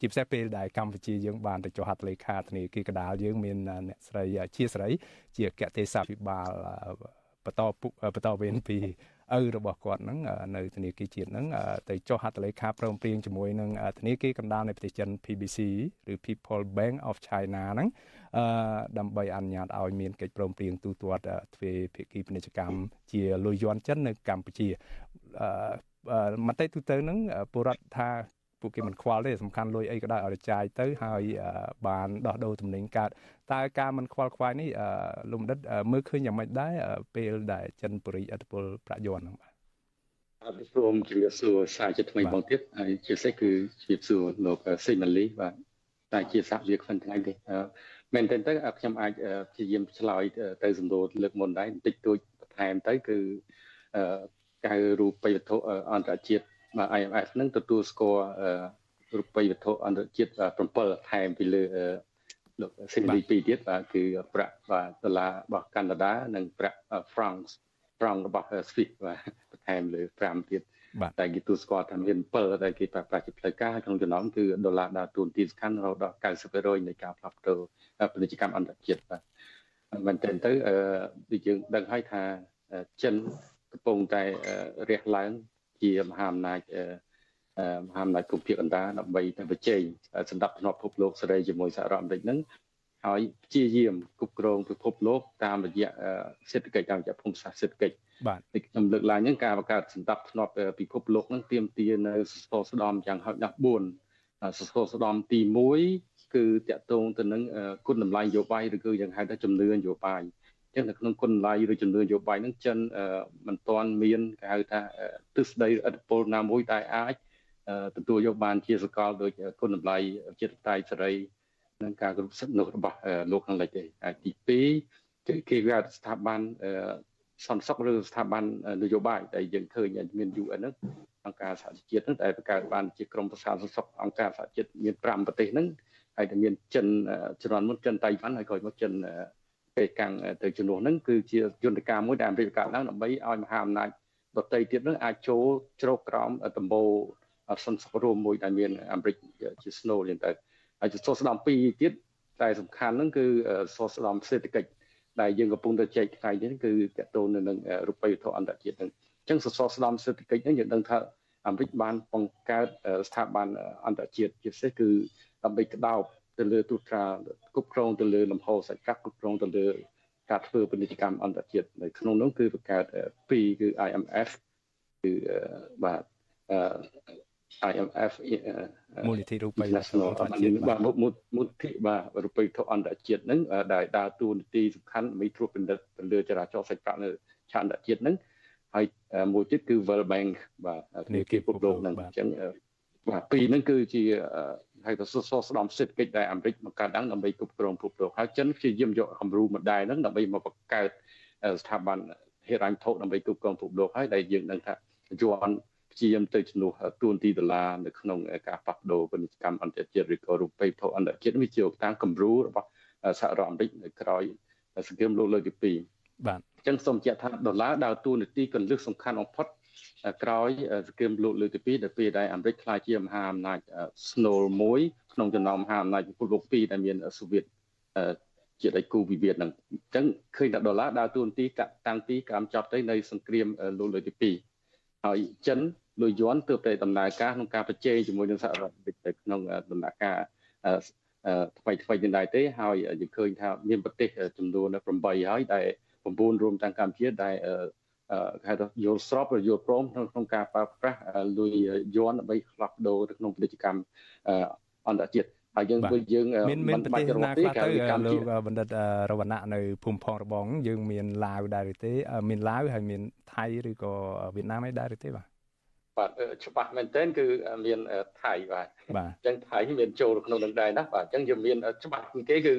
ជាពិសេសពេលដែលកម្ពុជាយើងបានទៅចុះហត្ថលេខាធនាគារកដាលយើងមានអ្នកស្រីជាស្រី ជាអគ្គទេសភិបាលបន្តបន្តវេនពី ឪរបស់គាត់ហ្នឹងនៅធនាគារជាតិហ្នឹងទៅចុះហត្ថលេខាព្រមព្រៀងជាមួយនឹងធនាគារកណ្ដាលនៃប្រទេសចិន PBC ឬ People Bank of China ហ្នឹងអឺដើម្បីអនុញ្ញាតឲ្យមានកិច្ចព្រមព្រៀងទូទាត់ទ្វេភាគីពាណិជ្ជកម្មជាលុយយន់ចិននៅកម្ពុជាអឺមតិទូទៅហ្នឹងពលរដ្ឋថា ពួកគេមិនខ្វល់ទេសំខាន់លុយអីក៏ដោយឲ្យចាយទៅហើយបានដោះដូរទំនិញកើតតើការមិនខ្វល់ខ្វាយនេះលោកបណ្ឌិតមើលឃើញយ៉ាងម៉េចដែរពេលដែលចិនបរិយអធិពលប្រាក់យន់ហ្នឹងបាទអត់សូមជម្រាបសួរសាជាថ្មីបងទៀតហើយជាពិសេសគឺជម្រាបសួរលោកសេម៉ាលីបាទតែជាសាវាខ្វិនថ្ងៃទេមែនទែនទៅខ្ញុំអាចព្យាយាមឆ្លើយទៅសំណួរលើកមុនដែរបន្តិចតួចបន្ថែមទៅគឺកៅរូបិយវត្ថុអន្តរជាតិ បាទ IMF នឹងទទួលស្គាល់រូបិយវត្ថុអន្តរជាតិ7ថែមពីលើលោកសេនី2ទៀតបាទគឺប្រាក់បាទដុល្លាររបស់កាណាដានិងប្រាក់ France franc របស់ Swiss បាទបន្ថែមលើ5ទៀតតែគេទូស្គាល់ថាមាន7ដែលគេប្រើប្រាស់ជាផ្លូវការក្នុងចំណោមគឺដុល្លារដើរតួនាទីសំខាន់រហូតដល់90%នៃការផ្លាស់ប្ដូរពាណិជ្ជកម្មអន្តរជាតិបាទមែនទែនទៅដូចយើងដឹងហើយថាចិនកំពុងតែរះឡើង ជាមហាអំណាចមហាអំណាចគ្រប់ភាគកណ្ដាលដើម្បីទៅប្រជែងសម្ដាប់ធ្នាប់ពិភពលោកសេរីជាមួយសហរដ្ឋអាមេរិកហ្នឹងហើយព្យាយាមគ្រប់គ្រងពិភពលោកតាមរយៈសេដ្ឋកិច្ចតាមរយៈភូមិសាស្ត្រសេដ្ឋកិច្ចបាទខ្ញុំលើកឡើងហ្នឹងការបង្កើតសម្ដាប់ធ្នាប់ពិភពលោកហ្នឹងទាមទារនៅសសរស្ដំយ៉ាងហោចណាស់4សសរស្ដំទី1គឺតកតងទៅនឹងគុណតម្លៃនយោបាយឬគឺយ៉ាងហៅថាជំនឿនយោបាយ ចឹងនៅក្នុងគុណតម្លៃឬជំនឿនយោបាយហ្នឹងចិនមិនទាន់មានគេហៅថាទិសដីឥទ្ធិពលណាមួយដែលអាចទទួលយកបានជាសកលដោយគុណតម្លៃជាតិតៃសេរីនិងការគ្រប់សិទ្ធិមនុស្សរបស់លោកខាងលិចទេហើយទី2គឺគេវាស្ថាប័នសន្តិសុខឬស្ថាប័ននយោបាយដែលយើងឃើញមាន UN ហ្នឹងអង្គការសហជាតិហ្នឹងដែលបង្កើតបានជាក្រមប្រសាសន្តិសុខអង្គការសហជាតិមាន5ប្រទេសហ្នឹងហើយតែមានចិនជំនាន់មុនចិនតៃវ៉ាន់ហើយក្រោយមកចិន ពេលកាំងទៅជំនួសហ្នឹងគឺជាយន្តការមួយដែលអាមេរិកកើតឡើងដើម្បីឲ្យមហាអំណាចដទៃទៀតហ្នឹងអាចចូលជ្រកក្រោមដំបូលសន្តិសុខរួមមួយដែលមានអាមេរិកជាស្នូលយ៉ាងទៅហើយសសរស្តម្ភពីរទៀតតែសំខាន់ហ្នឹងគឺសសរស្តម្ភសេដ្ឋកិច្ចដែលយើងកំពុងតែចែកថ្ងៃនេះគឺតកតូននៅនឹងរូបិយវត្ថុអន្តរជាតិហ្នឹងអញ្ចឹងសសរស្តម្ភសេដ្ឋកិច្ចហ្នឹងយើងដឹងថាអាមេរិកបានបង្កើតស្ថាប័នអន្តរជាតិជាពិសេសគឺដើម្បីក្តោប ទៅលើទូត្រាគ្រប់គ្រងទៅលើលំហសាច់កាត់គ្រប់គ្រងទៅលើការធ្វើពាណិជ្ជកម្មអន្តរជាតិនៅក្នុងនោះគឺបង្កើតពីរគឺ IMF គឺបាទ IMF មូលនិធិរូបិយបាទមូលនិធិបាទរូបិយធអន្តរជាតិហ្នឹងដែលដើរតួនាទីសំខាន់ដើម្បីត្រួតពិនិត្យទៅលើចរាចរណ៍សាច់ប្រាក់នៅឆាកអន្តរជាតិហ្នឹងហើយមួយទៀតគឺ World Bank បាទធនាគារពិភពលោកហ្នឹងអញ្ចឹងបាទពីរហ្នឹងគឺជា ហៅថាសសរស្តម្ភសេដ្ឋកិច្ចដែលអាមេរិកបង្កើតឡើងដើម្បីគ្រប់គ្រងពិភពលោកហើយចិនព្យាយាមយកគំរូមួយដែរហ្នឹងដើម្បីមកបង្កើតស្ថាប័នហិរញ្ញវត្ថុដើម្បីគ្រប់គ្រងពិភពលោកហើយដែលយើងដឹងថាយន់ព្យាយាមទៅជំនួសទួនាទីដុល្លារនៅក្នុងការផ្លាស់ប្ដូរពាណិជ្ជកម្មអន្តរជាតិឬក៏រូបិយវត្ថុអន្តរជាតិវាជាតាមគំរូរបស់សហរដ្ឋអាមេរិកនៅក្រោយសង្គ្រាមលោកលើកទី2បាទអញ្ចឹងសូមបញ្ជាក់ថាដុល្លារដើរតួនាទីកន្លឹះសំខាន់បំផុត ក្រោយសង្គ្រាមលោកលើកទី2ដែលពេលដែលអាមេរិកក្លាយជាមហាអំណាចស្នូលមួយក្នុងចំណោមមហាអំណាចពិភពលោក2ដែលមានសូវៀតជាដៃគូវិវាទហ្នឹងអញ្ចឹងឃើញថាដុល្លារដើរតួនាទីតាំងពីកម្មចប់ទៅនៅសង្គ្រាមលោកលើកទី2ហើយចិនលុយយន់ទើបតែដំណើរការក្នុងការប្រជែងជាមួយនឹងសហរដ្ឋអាមេរិកទៅក្នុងដំណាក់កាលថ្មីថ្មីនេះដែរទេហើយយើងឃើញថាមានប្រទេសចំនួន8ហើយដែល9រួមទាំងកម្ពុជាដែល គេហៅថាយល់ស្របឬយល់ព្រមក្នុងការប្រើប្រាស់លុយយន់ដើម្បីផ្លាស់ប្ដូរទៅក្នុងពាណិជ្ជកម្មអន្តរជាតិហើយយើងធ្វើយើងមានមានប្រទេសណាខ្លះទៅលោកបណ្ឌិតរវណៈនៅភូមិផងរបងយើងមានឡាវដែរឬទេ មានឡាវហើយមានថៃឬក៏វៀតណាមឯដែរឬទេបាទបាទច្បាស់មែនទែនគឺមានថៃបាទបាទអញ្ចឹងថៃមានចូលក្នុងនឹងដែរណាបាទអញ្ចឹងយើងមានច្បាស់ពីគេគឺ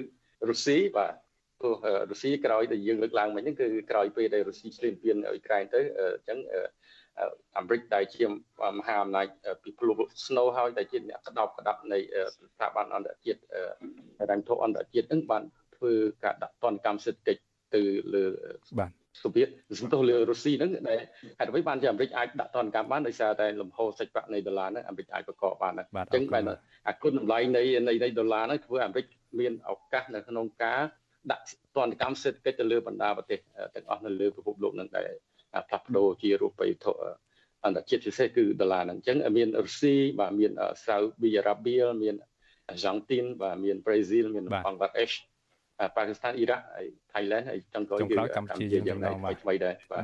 រុស្ស៊ីបាទ ព្រោះរុស្ស៊ីក្រោយដែលយើងលើកឡើងមិញហ្នឹងគឺក្រោយពេលដែលរុស្ស៊ីឈ្លានពានអ៊ុយក្រែនទៅអញ្ចឹងអាមេរិកដែលជាមហាអំណាចពិភពលោកស្នូហើយដែលជាអ្នកក្តោបក្តាប់នៃស្ថាប័នអន្តរជាតិរ៉ាំធុអន្តរជាតិហ្នឹងបានធ្វើការដាក់ទណ្ឌកម្មសេដ្ឋកិច្ចទៅលើបាទសូវៀតសន្ទុះលើរុស្ស៊ីហ្នឹងដែលហេតុអ្វីបានជាអាមេរិកអាចដាក់ទណ្ឌកម្មបានដោយសារតែលំហូរសាច់ប្រាក់នៃដុល្លារហ្នឹងអាមេរិកអាចប្រកបបានអញ្ចឹងបែរអាគុណតម្លៃនៃនៃដុល្លារហ្នឹងធ្វើអាមេរិកមានឱកាសនៅក្នុងការ ដាក់ទណ្ឌកម្មសេដ្ឋកិច្ចទៅលើបណ្ដាប្រទេសទាំងអស់នៅលើពិភពលោកហ្នឹងដែលផ្លាស់ប្ដូរជារូបិយវត្ថុអន្តរជាតិពិសេសគឺដុល្លារហ្នឹងអញ្ចឹងមានរុស្ស៊ីបាទមានសាអូឌីអារ៉ាប៊ីមានអាហ្សង់ទីនបាទមានប្រេស៊ីលមានបង់ក្លាដេសប៉ាគីស្ថានអ៊ីរ៉ាក់ហើយថៃឡែនហើយចុងក្រោយគឺកម្ពុជាយ៉ាងណាថ្មីដែរបាទ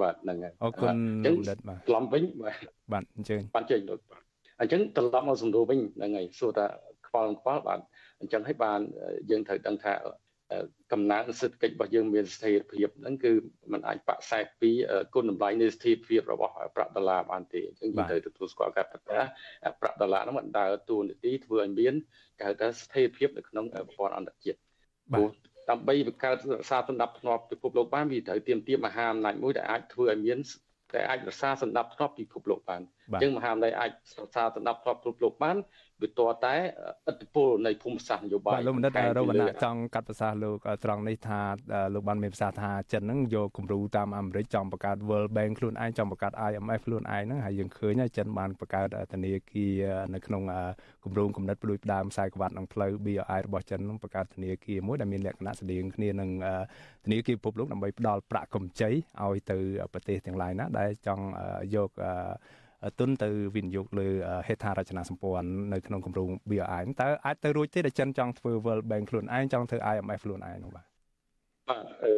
បាទហ្នឹងហើយអរគុណលោកដិតបាទខ្លំវិញបាទបាទអញ្ជើញបាទចេញលោកបាទអញ្ចឹងត្រឡប់មកសំដៅវិញហ្នឹងហើយសួរថាខ្វល់ខ្វល់បាទអញ្ចឹងឲ្យបានយើងត្រូវដឹងថា កំណើនសេដ្ឋកិច្ចរបស់យើងមានស្ថិរភាពហ្នឹងគឺมันអាចបាក់សែកពីគុណតម្លៃនៃស្ថិរភាពរបស់ប្រាក់ដុល្លារបានទេអញ្ចឹងយើងត្រូវទទួលស្គាល់ការប្រកាសប្រាក់ដុល្លារហ្នឹងมันដើរតួនាទីធ្វើឲ្យមានគេហៅថាស្ថិរភាពនៅក្នុងប្រព័ន្ធអន្តរជាតិព្រោះដើម្បីបង្កើតរក្សាសន្តិភាពពិភពលោកបានវាត្រូវទៀមទាមមហាអំណាចមួយដែលអាចធ្វើឲ្យមាន តែអាចរក្សាសន្តិភាពពិភពលោកបានអញ្ចឹងមហាអំណាចអាចរក្សាសន្តិភាពពិភពលោកបានវាតតែឥទ្ធិពលនៃភូមិសាស្ត្រនយោបាយបាទលោកបណ្ឌិតរវណ្ណៈចង់កាត់ប្រសាសន៍លោកត្រង់នេះថាលោកបានមានប្រសាសន៍ថាចិនហ្នឹងយកគំរូតាមអាមេរិកចង់បង្កើត World Bank ខ្លួនឯងចង់បង្កើត IMF ខ្លួនឯងហ្នឹងហើយយើងឃើញហើយចិនបានបង្កើតធនាគារនៅក្នុងគម្រោងកំណត់ផ្ដួចផ្ដើមខ្សែក្បាត់នឹងផ្លូវ BRI របស់ចិនហ្នឹងបង្កើតធនាគារមួយដែលមានលក្ខណៈស្តៀងគ្នានឹងធនាគារពិភពលោកដើម្បីផ្ដល់ប្រាក់កម្ចីឲ្យទៅប្រទេសទាំងឡាយណាដែលចង់យកទុនទៅវិនិយោគលើហេដ្ឋារចនាសម្ព័ន្ធនៅក្នុងគម្រោង BRI តើអាចទៅរួចទេដែលចិនចង់ធ្វើ World Bank ខ្លួនឯងចង់ធ្វើ IMF ខ្លួនឯងនោះបាទបាទអឺ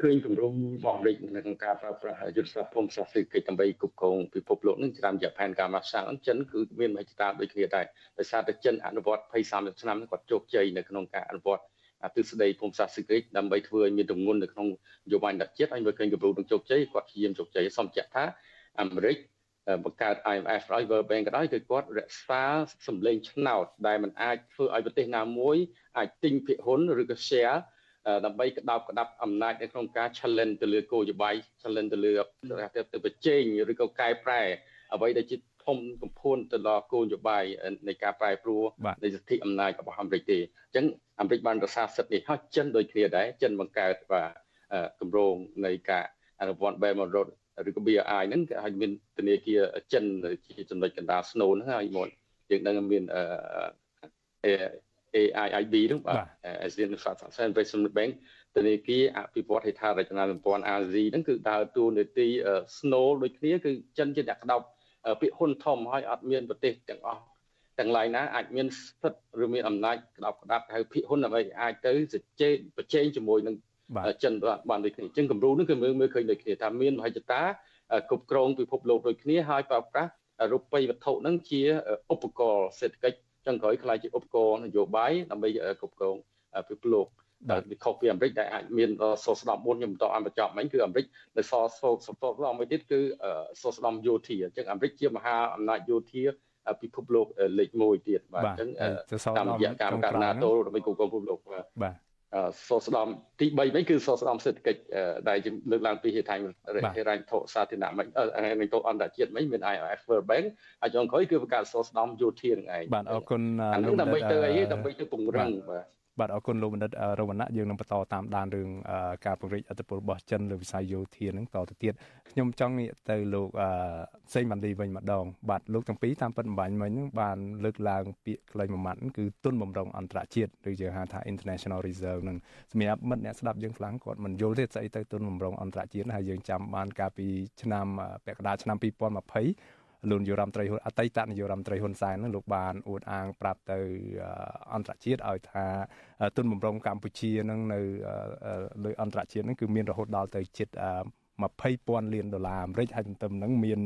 ឃើញគម្រោងរបស់អាមេរិកនៅក្នុងការប្រើប្រាស់យុទ្ធសាស្ត្រភូមិសាស្ត្រសេដ្ឋកិច្ចដើម្បីគ្រប់គ្រងពិភពលោកនឹងតាមរយៈផែនការមកសាំងចិនគឺមានមហិច្ឆតាដូចគ្នាដែរដោយសារតែចិនអនុវត្ត20 30ឆ្នាំគាត់ជោគជ័យនៅក្នុងការអនុវត្ត ទិសដីភូមិសាស្ត្រសេដ្ឋកិច្ចដើម្បីធ្វើឲ្យមានទម្ងន់នៅក្នុងនយោបាយអន្តរជាតិហើយមើលឃើញគម្រោងនឹងជោគជ័យគាត់ព្យាយាមជោគជ័យសូមបញ្ជាក់ថាអាមេរិកបង្កើត IMF ហើយ World Bank ក៏ដោយគឺគាត់រក្សាសម្លេងឆ្នោតដែលมันអាចធ្វើឲ្យប្រទេសណាមួយអាចទិញភាគហ៊ុនឬក៏ share ដើម្បីក្តោបក្តាប់អំណាចនៅក្នុងការ challenge ទៅលើគោលនយោបាយ challenge ទៅលើទៅប្រជែងឬក៏កែប្រែអ្វីដែលជាធំកំភួនទៅដល់គោលនយោបាយនៃការប្រែប្រួលនៃសិទ្ធិអំណាចរបស់អាមេរិកទេអញ្ចឹង អាមេរិកបានរក្សាសិទ្ធិនេះហើយចិនដូចគ្នាដែរចិនបង្កើតបាទគម្រោងនៃការអនុវត្ត Belt and Road ឬក៏ BRI ហ្នឹងគេឲ្យមានធនាគារចិនជាចំណុចកណ្ដាលស្នូលហ្នឹងហើយមកយើងដឹងមានអឺ AIIB ហ្នឹងបាទ Asian Investment Bank ធនាគារអភិវឌ្ឍហេដ្ឋារចនាសម្ព័ន្ធអាស៊ីហ្នឹងគឺដើរតួនាទី Snow ដូចគ្នាគឺចិនជាអ្នកក្តោបពាក្យហ៊ុនធំហើយអត់មានប្រទេសទាំងអស់ ទាំងឡាយណាអាចមានសិទ្ធិឬមានអំណាចក្តោបក្តាប់ហៅភិហ៊ុនដើម្បីអាចទៅជជែកប្រជែងជាមួយនឹងចិនបានដូចគ្នាអញ្ចឹងគំរូនេះគឺមើលមើលឃើញដូចគ្នាថាមានមហិច្ឆតាគ្រប់គ្រងពិភពលោកដូចគ្នាហើយប្រើប្រាស់រូបិយវត្ថុហ្នឹងជាឧបករណ៍សេដ្ឋកិច្ចចឹងក្រោយខ្លាយជាឧបករណ៍នយោបាយដើម្បីគ្រប់គ្រងពិភពលោកដែលវាខុសពីអាមេរិកដែលអាចមានសោស្ដំ4ខ្ញុំបន្តអមបញ្ចប់មិញគឺអាមេរិកនៅសសសស្ដំមួយទៀតគឺសស្ដំយោធាអញ្ចឹងអាមេរិកជាមហាអំណាចយោធា ពិភពលោកលេខ1ទៀតបាទអញ្ចឹងតាមរយៈការបង្កើត NATO ដើម្បីគ្រប់គ្រងពិភពលោកបាទសោស្ដំទី3វិញគឺសោស្ដំសេដ្ឋកិច្ចដែលលើកឡើងពីហេដ្ឋារហេរញ្ញធុសាធារណៈមិនហេរញ្ញធុអន្តរជាតិមិនមាន IMF World Bank ហើយចុងក្រោយគឺការសោស្ដំយោធានឹងឯងបាទអរគុណលោកដើម្បីទៅអីដើម្បីទៅពង្រឹងបាទ បាទអរគុណលោកបណ្ឌិតរវណ្ណៈយើងនឹងបន្តតាមដានរឿងការពង្រីកអធិបុលរបស់ចិនលើវិស័យយោធានឹងតទៅទៀតខ្ញុំចង់ងាកទៅលោកសេងម៉ាន់ឌីវិញម្ដង បាទលោកទាំងពីរតាមពិតបំបញ្ញមិញហ្នឹងបានលើកឡើងពាក្យខ្លីមួយម៉ាត់គឺទុនបំរុងអន្តរជាតិឬយើងហៅថា international reserve នឹងសម្រាប់មិត្តអ្នកស្ដាប់យើងខ្លាំងគាត់មិនយល់ទេស្អីទៅទុនបំរុងអន្តរជាតិហើយយើងចាំបានកាលពីឆ្នាំពាក់កណ្ដាលឆ្នាំ2020 លោកនាយរដ្ឋមន្ត្រីហ៊ុនអតីតនាយករដ្ឋមន្ត្រីហ៊ុនសែននឹងលោកបានអួតអាងប្រាប់ទៅអន្តរជាតិឲ្យថាទុនបំរុងកម្ពុជានឹងនៅលើអន្តរជាតិនឹងគឺមានរហូតដល់ទៅជិត20,000លានដុល្លារអាមេរិកហើយទន្ទឹមនឹងមាន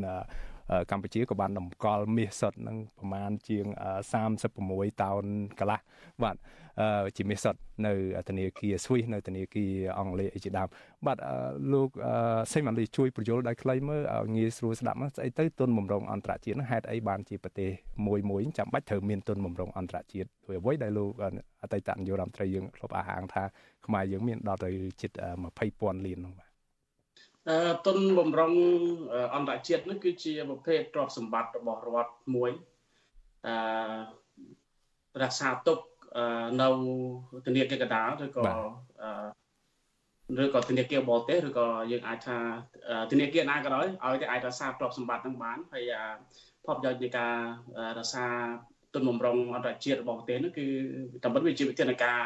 កម្ពុជាក៏បានតម្កល់មាសសុទ្ធនឹងប្រមាណជាង36តោនកន្លះបាទជាមាសសុទ្ធនៅធនាគារ Swiss នៅធនាគារអង់គ្លេសអីជាដើមបាទលោកសេម៉ាន់លីជួយបញ្យល់ដោយខ្លីមើលឲ្យងាយស្រួលស្ដាប់ស្អីទៅទុនបំរុងអន្តរជាតិហេតុអីបានជាប្រទេសមួយមួយចាំបាច់ត្រូវមានទុនបំរុងអន្តរជាតិដោយអ្វីដែលលោកអតីតនាយករដ្ឋមន្ត្រីយើងធ្លាប់អះអាងថាខ្មែរយើងមានដល់ទៅជិត20,000លាននោះបាទ ទុនបំរុងអន្តរជាតិនេះគឺជាប្រភេទទ្រព្យសម្បត្តិរបស់រដ្ឋមួយអឺរក្សាទុកនៅធនាគារកណ្ដាលឬក៏ឬក៏ធនាគារបរទេសឬក៏យើងអាចថាធនាគារណាក៏ដោយឲ្យតែអាចរក្សាទ្រព្យសម្បត្តិនឹងបានហើយផលប្រយោជន៍នៃការរក្សាទុនបំរុងអន្តរជាតិរបស់ប្រទេសនោះគឺតាមពិតវាជាវិធានការ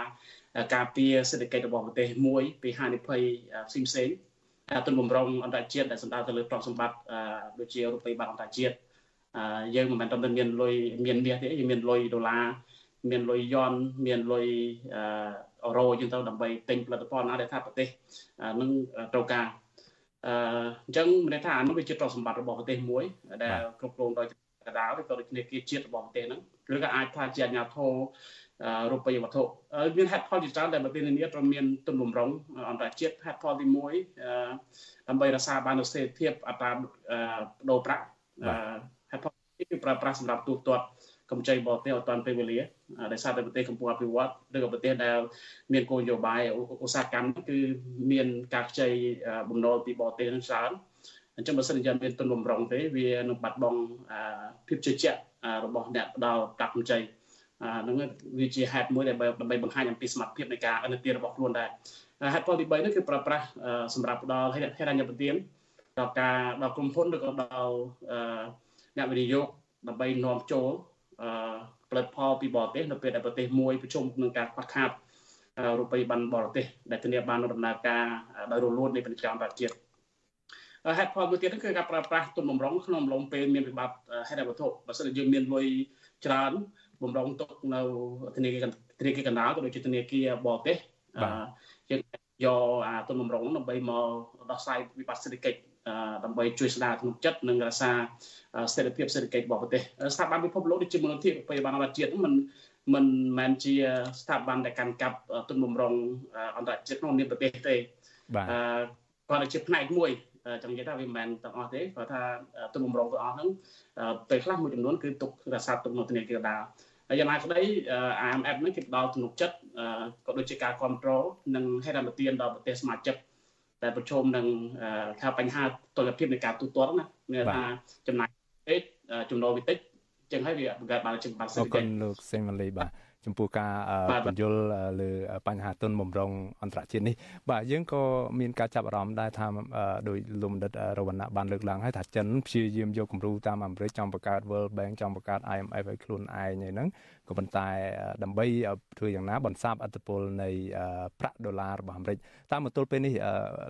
ការពារសេដ្ឋកិច្ចរបស់ប្រទេសមួយពីហានិភ័យផ្សេងផ្សេង ទុនបំរុងអន្តរជាតិដែលសម្ដៅទៅលើទ្រព្យសម្បត្តិដូចជារូបិយប័ណ្ណអន្តរជាតិយើងមិនមែនតែមានលុយមានមាសទេយើងមានលុយដុល្លារមានលុយយន់មានលុយអឺរ៉ូជាងទៅដើម្បីទិញផលិតផលណាដែលថាប្រទេសនឹងត្រូវការអឺអញ្ចឹងមានន័យថាអានោះវាជាទ្រព្យសម្បត្តិរបស់ប្រទេសមួយដែលគ្រប់គ្រងដោយកដាលឬក៏ដូចគ្នាគៀជាតិរបស់ប្រទេសហ្នឹងឬក៏អាចថាជាអាជ្ញាធរ រូបិយវត្ថុមានហេតុផលជាច្រើនដែលប្រទេសនានាត្រូវមានទុនបំរុងអន្តរជាតិហេតុផលទី1ដើម្បីរក្សាបាននូវស្ថិរភាពអត្រាដូរប្រាក់ហេតុផលទីគឺប្រើប្រាស់សម្រាប់ទូទាត់កម្ចីបរទេសអត់តាន់ពេលវេលាដោយសារតែប្រទេសកំពុងអភិវឌ្ឍឬក៏ប្រទេសដែលមានគោលនយោបាយឧស្សាហកម្មគឺមានការខ្ចីបំណុលពីបរទេសនឹងច្រើនអញ្ចឹងបើសិនជាមានទុនបំរុងទេវានឹងបាត់បង់ភាពជឿជាក់របស់អ្នកផ្ដល់ប្រាក់កម្ចី ហ្នឹងវាជាហេតុមួយដែលដើម្បីបង្ហាញអំពីសមត្ថភាពនៃការអនុទានរបស់ខ្លួនដែរហេតុផលទី3នេះគឺប្រើប្រាស់សម្រាប់ផ្ដល់ហេរញ្ញប្បទានដល់ការដល់ក្រុមហ៊ុនឬក៏ដល់អ្នកវិនិយោគដើម្បីនាំចូលផលិតផលពីបរទេសនៅពេលដែលប្រទេសមួយប្រជុំនឹងការខ្វះខាតរូបិយប័ណ្ណបរទេសដែលធានាបាននូវដំណើរការដោយរលូននៃពាណិជ្ជកម្មអន្តរជាតិហេតុផលមួយទៀតគឺការប្រើប្រាស់ទុនបំរុងក្នុងអំឡុងពេលមានវិបត្តិហេតុវត្ថុបើសិនជាយើងមានលុយច្រើន បំរុងទុកនៅធនាគារធនាគារកណ្ដាលក៏ដូចជាធនាគារបរទេសយើងយកអាទុនបំរុងដើម្បីមកដោះស្រាយវិបត្តិសេដ្ឋកិច្ចដើម្បីជួយស្ដារទំនុកចិត្តនិងរក្សាស្ថិរភាពសេដ្ឋកិច្ចរបស់ប្រទេសស្ថាប័នពិភពលោកដូចជាមូលនិធិប្រតិបត្តិអន្តរជាតិមិនមិនមែនជាស្ថាប័នដែលកាន់កាប់ទុនបំរុងអន្តរជាតិក្នុងនាមប្រទេសទេបាទគាត់ជាផ្នែកមួយចង់និយាយថាវាមិនមែនទាំងអស់ទេគាត់ថាទុនបំរុងទាំងអស់ហ្នឹងពេលខ្លះមួយចំនួនគឺទុករក្សាទុកនៅធនាគារដាល់ ហើយយ៉ាងណាក្តី IMF នេះគេផ្ដល់ទំនុកចិត្តក៏ដូចជាការគ្រប់គ្រងនិងហេតុអនុទានដល់ប្រទេសសមាជិកដែលប្រឈមនឹងថាបញ្ហាតុល្យភាពនៃការទូទាត់ណាមានថាចំណាយពេកចំណូលវិតិចចឹងហើយវាបង្កើតបានជាបាត់សេដ្ឋកិច្ចអរគុណលោកសេងម៉ាលីបាទ ចំពោះការបញ្យលលើបញ្ហាទុនបំរុងអន្តរជាតិនេះបាទយើងក៏មានការចាប់អារម្មណ៍ដែរថាដោយលោកបណ្ឌិតរវណ្ណៈបានលើកឡើងហើយថាចិនព្យាយាមយកគំរូតាមអាមេរិកចង់បង្កើត World Bank ចង់បង្កើត IMF ឲ្យខ្លួនឯងហ្នឹងក៏ប៉ុន្តែដើម្បីធ្វើយ៉ាងណាបន្សាបអត្តពលនៃប្រាក់ដុល្លាររបស់អាមេរិកតាមមកទល់ពេលនេះ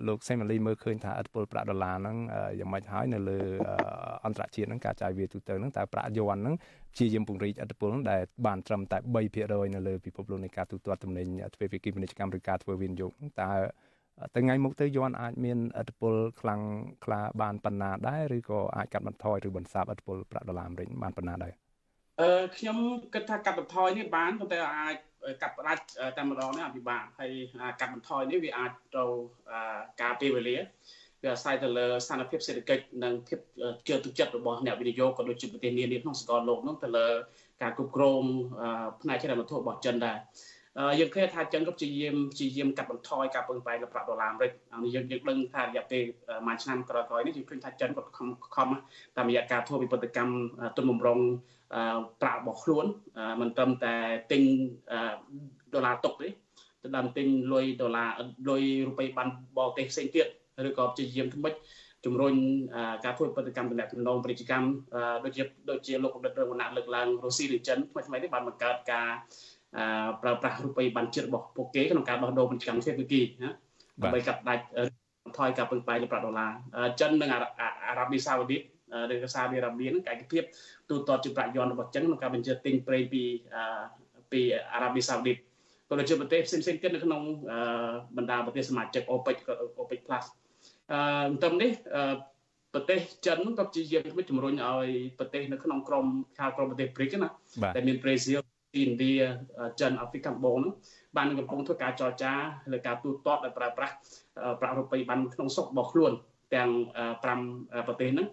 លោកសេម៉ាលីមើលឃើញថាអត្តពលប្រាក់ដុល្លារហ្នឹងយ៉ាងម៉េចហើយនៅលើអន្តរជាតិហ្នឹងការចាយវាយទូទៅហ្នឹងតើប្រាក់យន់ហ្នឹង ព្យាយាមពង្រីកអត្តពលដែលបានត្រឹមតែ3%នៅលើពិភពលោកនៃការទូទាត់ទំនិញទ្វេភាគីពាណិជ្ជកម្មឬការធ្វើវិនិយោគតើទៅថ្ងៃមុខទៅយន់អាចមានអត្តពលខ្លាំងក្លាបានប៉ុណ្ណាដែរឬក៏អាចកាត់បន្ថយឬបន្សាបអត្តពលប្រាក់ដុល្លារអាមេរិកបានប៉ុណ្ណាដែរអឺខ្ញុំគិតថាកាត់បន្ថយនេះបានប៉ុន្តែអាចកាត់ផ្ដាច់តែម្ដងនេះអភិបាលហើយកាត់បន្ថយនេះវាអាចទៅការពេលវេលា វាអាស្រ័យទៅលើស្ថានភាពសេដ្ឋកិច្ចនិងភាពជឿទុកចិត្តរបស់អ្នកវិនិយោគក៏ដូចជាប្រទេសនានាក្នុងសកលលោកនោះទៅលើការគ្រប់គ្រងផ្នែកហិរញ្ញវត្ថុរបស់ចិនដែរយើងឃើញថាចិនក៏ព្យាយាមព្យាយាមកាត់បន្ថយការពឹងផ្អែកលើប្រាក់ដុល្លារអាមេរិកនេះយើងយើងដឹងថារយៈពេលមួយឆ្នាំក្រោយៗនេះយើងឃើញថាចិនក៏ខំខំតាមរយៈការធ្វើវិបត្តិកម្មទុនបំរុងប្រាក់របស់ខ្លួនមិនត្រឹមតែទិញដុល្លារទុកទេទៅដើមទិញលុយដុល្លារលុយរូបិយបានបរទេសផ្សេងទៀត ឬក៏ព្យាយាមធ្វើម៉េចជំរុញការធ្វើបដកម្មតំណងពាណិជ្ជកម្មដូចជាដូចជាលោកកម្រិតរឿងវណ្ណៈលើកឡើងរុស្ស៊ីឬចិនថ្មីថ្មីនេះបានបង្កើតការប្រើប្រាស់រូបិយប័ណ្ណជាតិរបស់ពួកគេក្នុងការដោះដូរពាណិជ្ជកម្មទ្វេភាគីណាដើម្បីកាត់ដាច់ថយការពឹងផ្អែកលើប្រាក់ដុល្លារចិននិងអារ៉ាប៊ីសាអូឌីតឬក៏សាឌីអារ៉ាប៊ីនឹងឯកភាពទូទាត់ជាប្រាក់យន់របស់ចិនក្នុងការបញ្ជាទិញប្រេងពីពីអារ៉ាប៊ីសាអូឌីតក៏ដូចជាប្រទេសផ្សេងៗទៀតនៅក្នុងបណ្ដាប្រទេសសមាជិក OPEC OPEC Plus អឺត្រឹមនេះប្រទេសចិនក៏ព្យាយាមជំរុញឲ្យប្រទេសនៅក្នុងក្រុមខាងក្រុមប្រទេស BRICS ណាតែមានប្រេស៊ីលឥណ្ឌាចិនអាហ្វ្រិកកម្ពុជាហ្នឹងបានកំពុងធ្វើការចរចាលើការទូទាត់ដោយប្រើប្រាស់ប្រាក់រូបិយបានក្នុងស្រុករបស់ខ្លួនទាំង5ប្រទេសហ្នឹង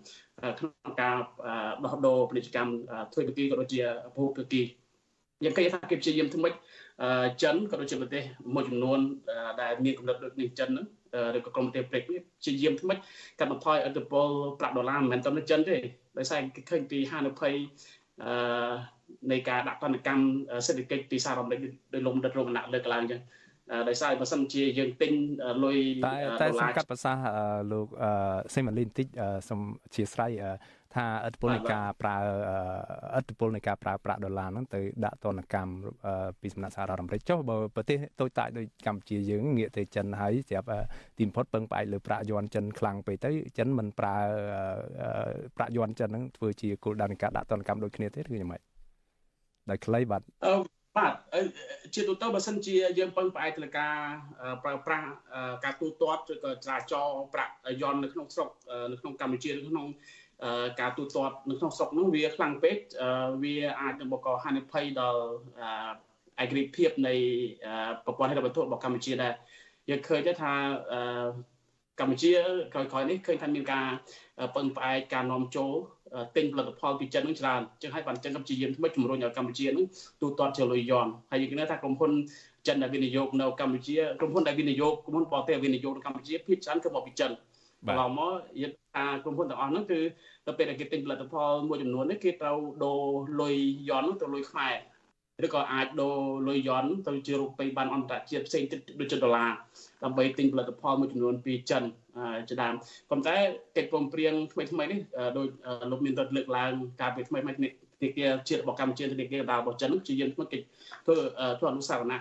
ក្នុងការដោះដូរពាណិជ្ជកម្មទ្វេភាគីក៏ដូចជាភូភាគីយើងឃើញថាគេព្យាយាមធ្វើម៉េចចិនក៏ដូចជាប្រទេសមួយចំនួនដែលមានកម្រិតដូចនេះចិនហ្នឹង ឬក៏ក្រុមប្រទេសព្រេកនេះជាយាមថ្មិចកាត់បន្ថយឥទ្ធិពលប្រាក់ដុល្លារមិនមែនតែនៅចិនទេដោយសារគេឃើញពីហានិភ័យអឺនៃការដាក់ទណ្ឌកម្មសេដ្ឋកិច្ចពីសហរដ្ឋអាមេរិកដោយលំដិតរមណៈលើកឡើងអញ្ចឹង ដោយសារបើសិនជាយើងទិញលុយដុល្លារតែសង្កាត់ប្រសាសន៍លោកសេម៉ាលីនតិចសូមអធិស្ឋានថាឥទ្ធិពលនៃការប្រើឥទ្ធិពលនៃការប្រើប្រាក់ដុល្លារហ្នឹងទៅដាក់ទណ្ឌកម្មពីសំណាក់សហរដ្ឋអាមេរិកចុះបើប្រទេសតូចតាចដូចកម្ពុជាយើងងាកទៅចិនហើយស្រាប់ទីបំផុតពឹងផ្អែកលើប្រាក់យន់ចិនខ្លាំងពេកទៅចិនមិនប្រើប្រាក់យន់ចិនហ្នឹងធ្វើជាគោលដៅនៃការដាក់ទណ្ឌកម្មដូចគ្នាទេឬយ៉ាងម៉េចដោយខ្លីបាទអឺ បាទជាទូទៅបើសិនជាយើងពឹងផ្អែកទៅលើការប្រើប្រាស់ការទូទាត់ឬក៏ចរាចរប្រាក់យន់នៅក្នុងស្រុកនៅក្នុងកម្ពុជាឬក្នុងការទូទាត់នៅក្នុងស្រុកនោះវាខ្លាំងពេកវាអាចនឹងបង្កហានិភ័យដល់ឯករាជ្យភាពនៃប្រព័ន្ធហិរញ្ញវត្ថុរបស់កម្ពុជាដែរយើងឃើញថាកម្ពុជាក្រោយៗនេះឃើញថាមានការពឹងផ្អែកការនាំចូល ទិញផលិតផលពីចិននឹងច្រើនចឹងហើយបានចិនកម្ពុជាថ្មីជំរុញឲ្យកម្ពុជានឹងទូទាត់ជាលុយយ៉នហើយយើងគិតថាក្រុមហ៊ុនចិនដែលវិនិយោគនៅកម្ពុជាក្រុមហ៊ុនដែលវិនិយោគក្រុមហ៊ុនបរទេសវិនិយោគនៅកម្ពុជាភាគច្រើនគឺមកពីចិនកន្លងមកយើងថាក្រុមហ៊ុនទាំងអស់ហ្នឹងគឺទៅពេលដែលគេទិញផលិតផលមួយចំនួននេះគេត្រូវដូរលុយយ៉នទៅលុយខ្មែរ ឬក៏អាចដូរលុយយ៉នទៅជារូបិយប័ណ្ណអន្តរជាតិផ្សេងទៀតដូចជាដុល្លារដើម្បីទិញផលិតផលមួយចំនួនពីចិនជាដើមប៉ុន្តែកិច្ចព្រមព្រៀងថ្មីថ្មីនេះដោយលោកមានរដ្ឋលើកឡើងការពីថ្មីថ្មីនេះធនាគារជាតិរបស់កម្ពុជាធនាគារដារបស់ចិនជាយើងធ្វើកិច្ចធ្វើធ្វើអនុសាសនៈ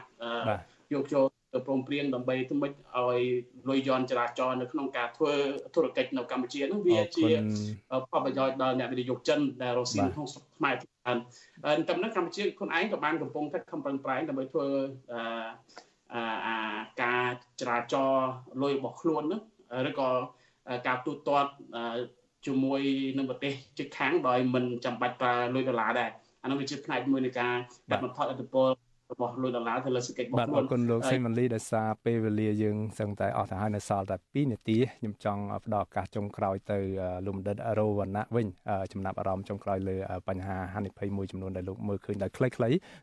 យកចូល ទៅព្រមព្រៀងដើម្បីធ្វើម៉េចឲ្យលុយយន់ចរាចរណ៍នៅក្នុងការធ្វើធុរកិច្ចនៅកម្ពុជានោះវាជាផលប្រយោជន៍ដល់អ្នកវិនិយោគចិនដែលរស់ស៊ីក្នុងស្រុកខ្មែរច្រើនតែនៅកម្ពុជាខ្លួនឯងក៏បានកំពុងតែខំប្រឹងប្រែងដើម្បីធ្វើអាការចរាចរណ៍លុយរបស់ខ្លួននោះឬក៏ការទូទាត់ជាមួយនឹងប្រទេសជិតខាងដោយមិនចាំបាច់ប្រើលុយដុល្លារដែរអានោះវាជាផ្នែកមួយនៃការកាត់បន្ថយឥទ្ធិពល របស់លុយដុល្លារទៅលើសេដ្ឋកិច្ចរបស់ខ្លួនបាទអរគុណលោកសេម៉ាលីដោយសារពេលវេលាយើងសឹងតែអស់ទៅហើយនៅសល់តែ2នាទីខ្ញុំចង់ផ្ដល់ឱកាសចុងក្រោយទៅលោកបណ្ឌិតរោវណ្ណៈវិញចំណាប់អារម្មណ៍ចុងក្រោយលើបញ្ហាហានិភ័យមួយចំនួនដែលលោកមើលឃើញដោយខ្លីៗ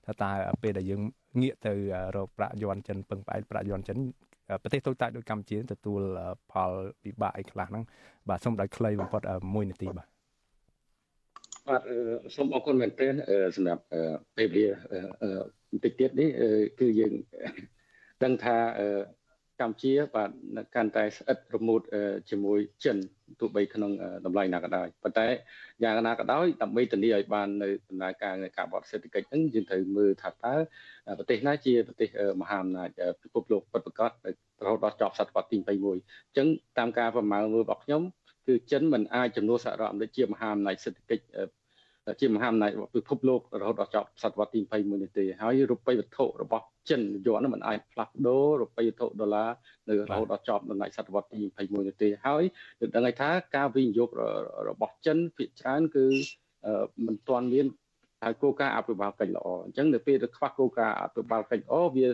ថាតើពេលដែលយើងងាកទៅរកប្រាក់យន់ចិនពឹងផ្អែកប្រាក់យន់ចិនប្រទេសតូចតាចដូចកម្ពុជាទទួលផលវិបាកអីខ្លះហ្នឹងបាទសូមដោយខ្លីបំផុត1នាទីបាទបាទសូមអរគុណមែនទែនសម្រាប់ពេលវេលា បន្តិចទៀតនេះគឺយើងដឹងថាកម្ពុជាបាទកាន់តែស្អិតរមួតជាមួយចិនទោះបីក្នុងតម្លៃណាក៏ដោយប៉ុន្តែយ៉ាងណាក៏ដោយដើម្បីធានាឲ្យបាននៅដំណើរការនៃការបដសេដ្ឋកិច្ចហ្នឹងយើងត្រូវមើលថាតើប្រទេសណាជាប្រទេសមហាអំណាចពិភពលោកពិតប្រាកដរហូតដល់ចប់សតវត្សទី21អញ្ចឹងតាមការប្រមាណមើលរបស់ខ្ញុំគឺចិនមិនអាចចំនួនសហរដ្ឋអាមេរិកជាមហាអំណាចសេដ្ឋកិច្ច ជាមហាអំណាចពិភពលោករហូតដល់ចប់សតវត្សទី21នេះទេហើយរូបិយវត្ថុរបស់ចិនយន់មិនអាចផ្លាស់ប្ដូររូបិយវត្ថុដុល្លារនៅរហូតដល់ចប់ដំណាច់សតវត្សទី21នេះទេហើយយើងដឹងថាការវិនិយោគរបស់ចិនភាគច្រើនគឺមិនទាន់មានហើយគោលការណ៍អភិបាលកិច្ចល្អអញ្ចឹងនៅពេលទៅខ្វះគោលការណ៍អភិបាលកិច្ចល្អវា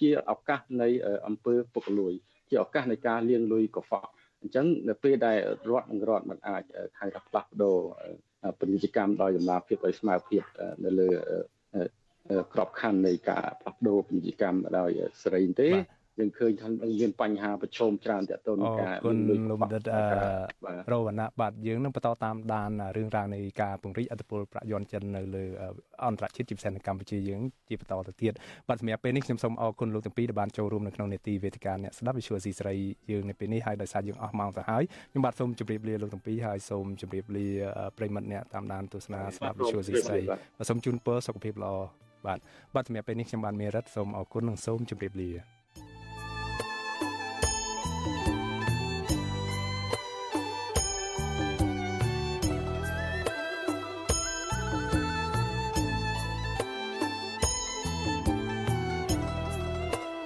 ជាឱកាសនៃអង្គើពុករលួយជាឱកាសនៃការលាងលុយកខ្វក់អញ្ចឹងនៅពេលដែលរដ្ឋនិងរដ្ឋមិនអាចហៅថាផ្លាស់ប្ដូរ ពាណិជ្ជកម្មដោយតម្លាភាពដោយស្មើភាពនៅលើក្របខ័ណ្ឌនៃការផ្លាស់ប្ដូរពាណិជ្ជកម្មដោយសេរីទេ យើងឃើញថាមានបញ្ហាប្រឈមច្រើនទាក់ទងនឹងការគុណលោកបណ្ឌិតរវណ្ណៈបាទយើងនឹងបន្តតាមដានរឿងរ៉ាវនៃការពង្រីកអធិបុលប្រយ័នចិននៅលើអន្តរជាតិជាពិសេសនៅកម្ពុជាយើងជាបន្តទៅទៀតបាទសម្រាប់ពេលនេះខ្ញុំសូមអរគុណលោកទាំងពីរដែលបានចូលរួមនៅក្នុងនេតិវេទិកាអ្នកស្ដាប់វិទ្យុអស៊ីសេរីយើងនៅពេលនេះហើយដោយសារយើងអស់ម៉ោងទៅហើយខ្ញុំបាទសូមជម្រាបលាលោកទាំងពីរហើយសូមជម្រាបលាប្រិមិត្តអ្នកតាមដានទស្សនាស្ដាប់វិទ្យុអស៊ីសេរីបាទសូមជូនពរសុខភាពល្អបាទបាទសម្រាប់ពេលនេះខ្ញុំបានមេរិតសូមអរគុណនិងសូមជម្រាបលា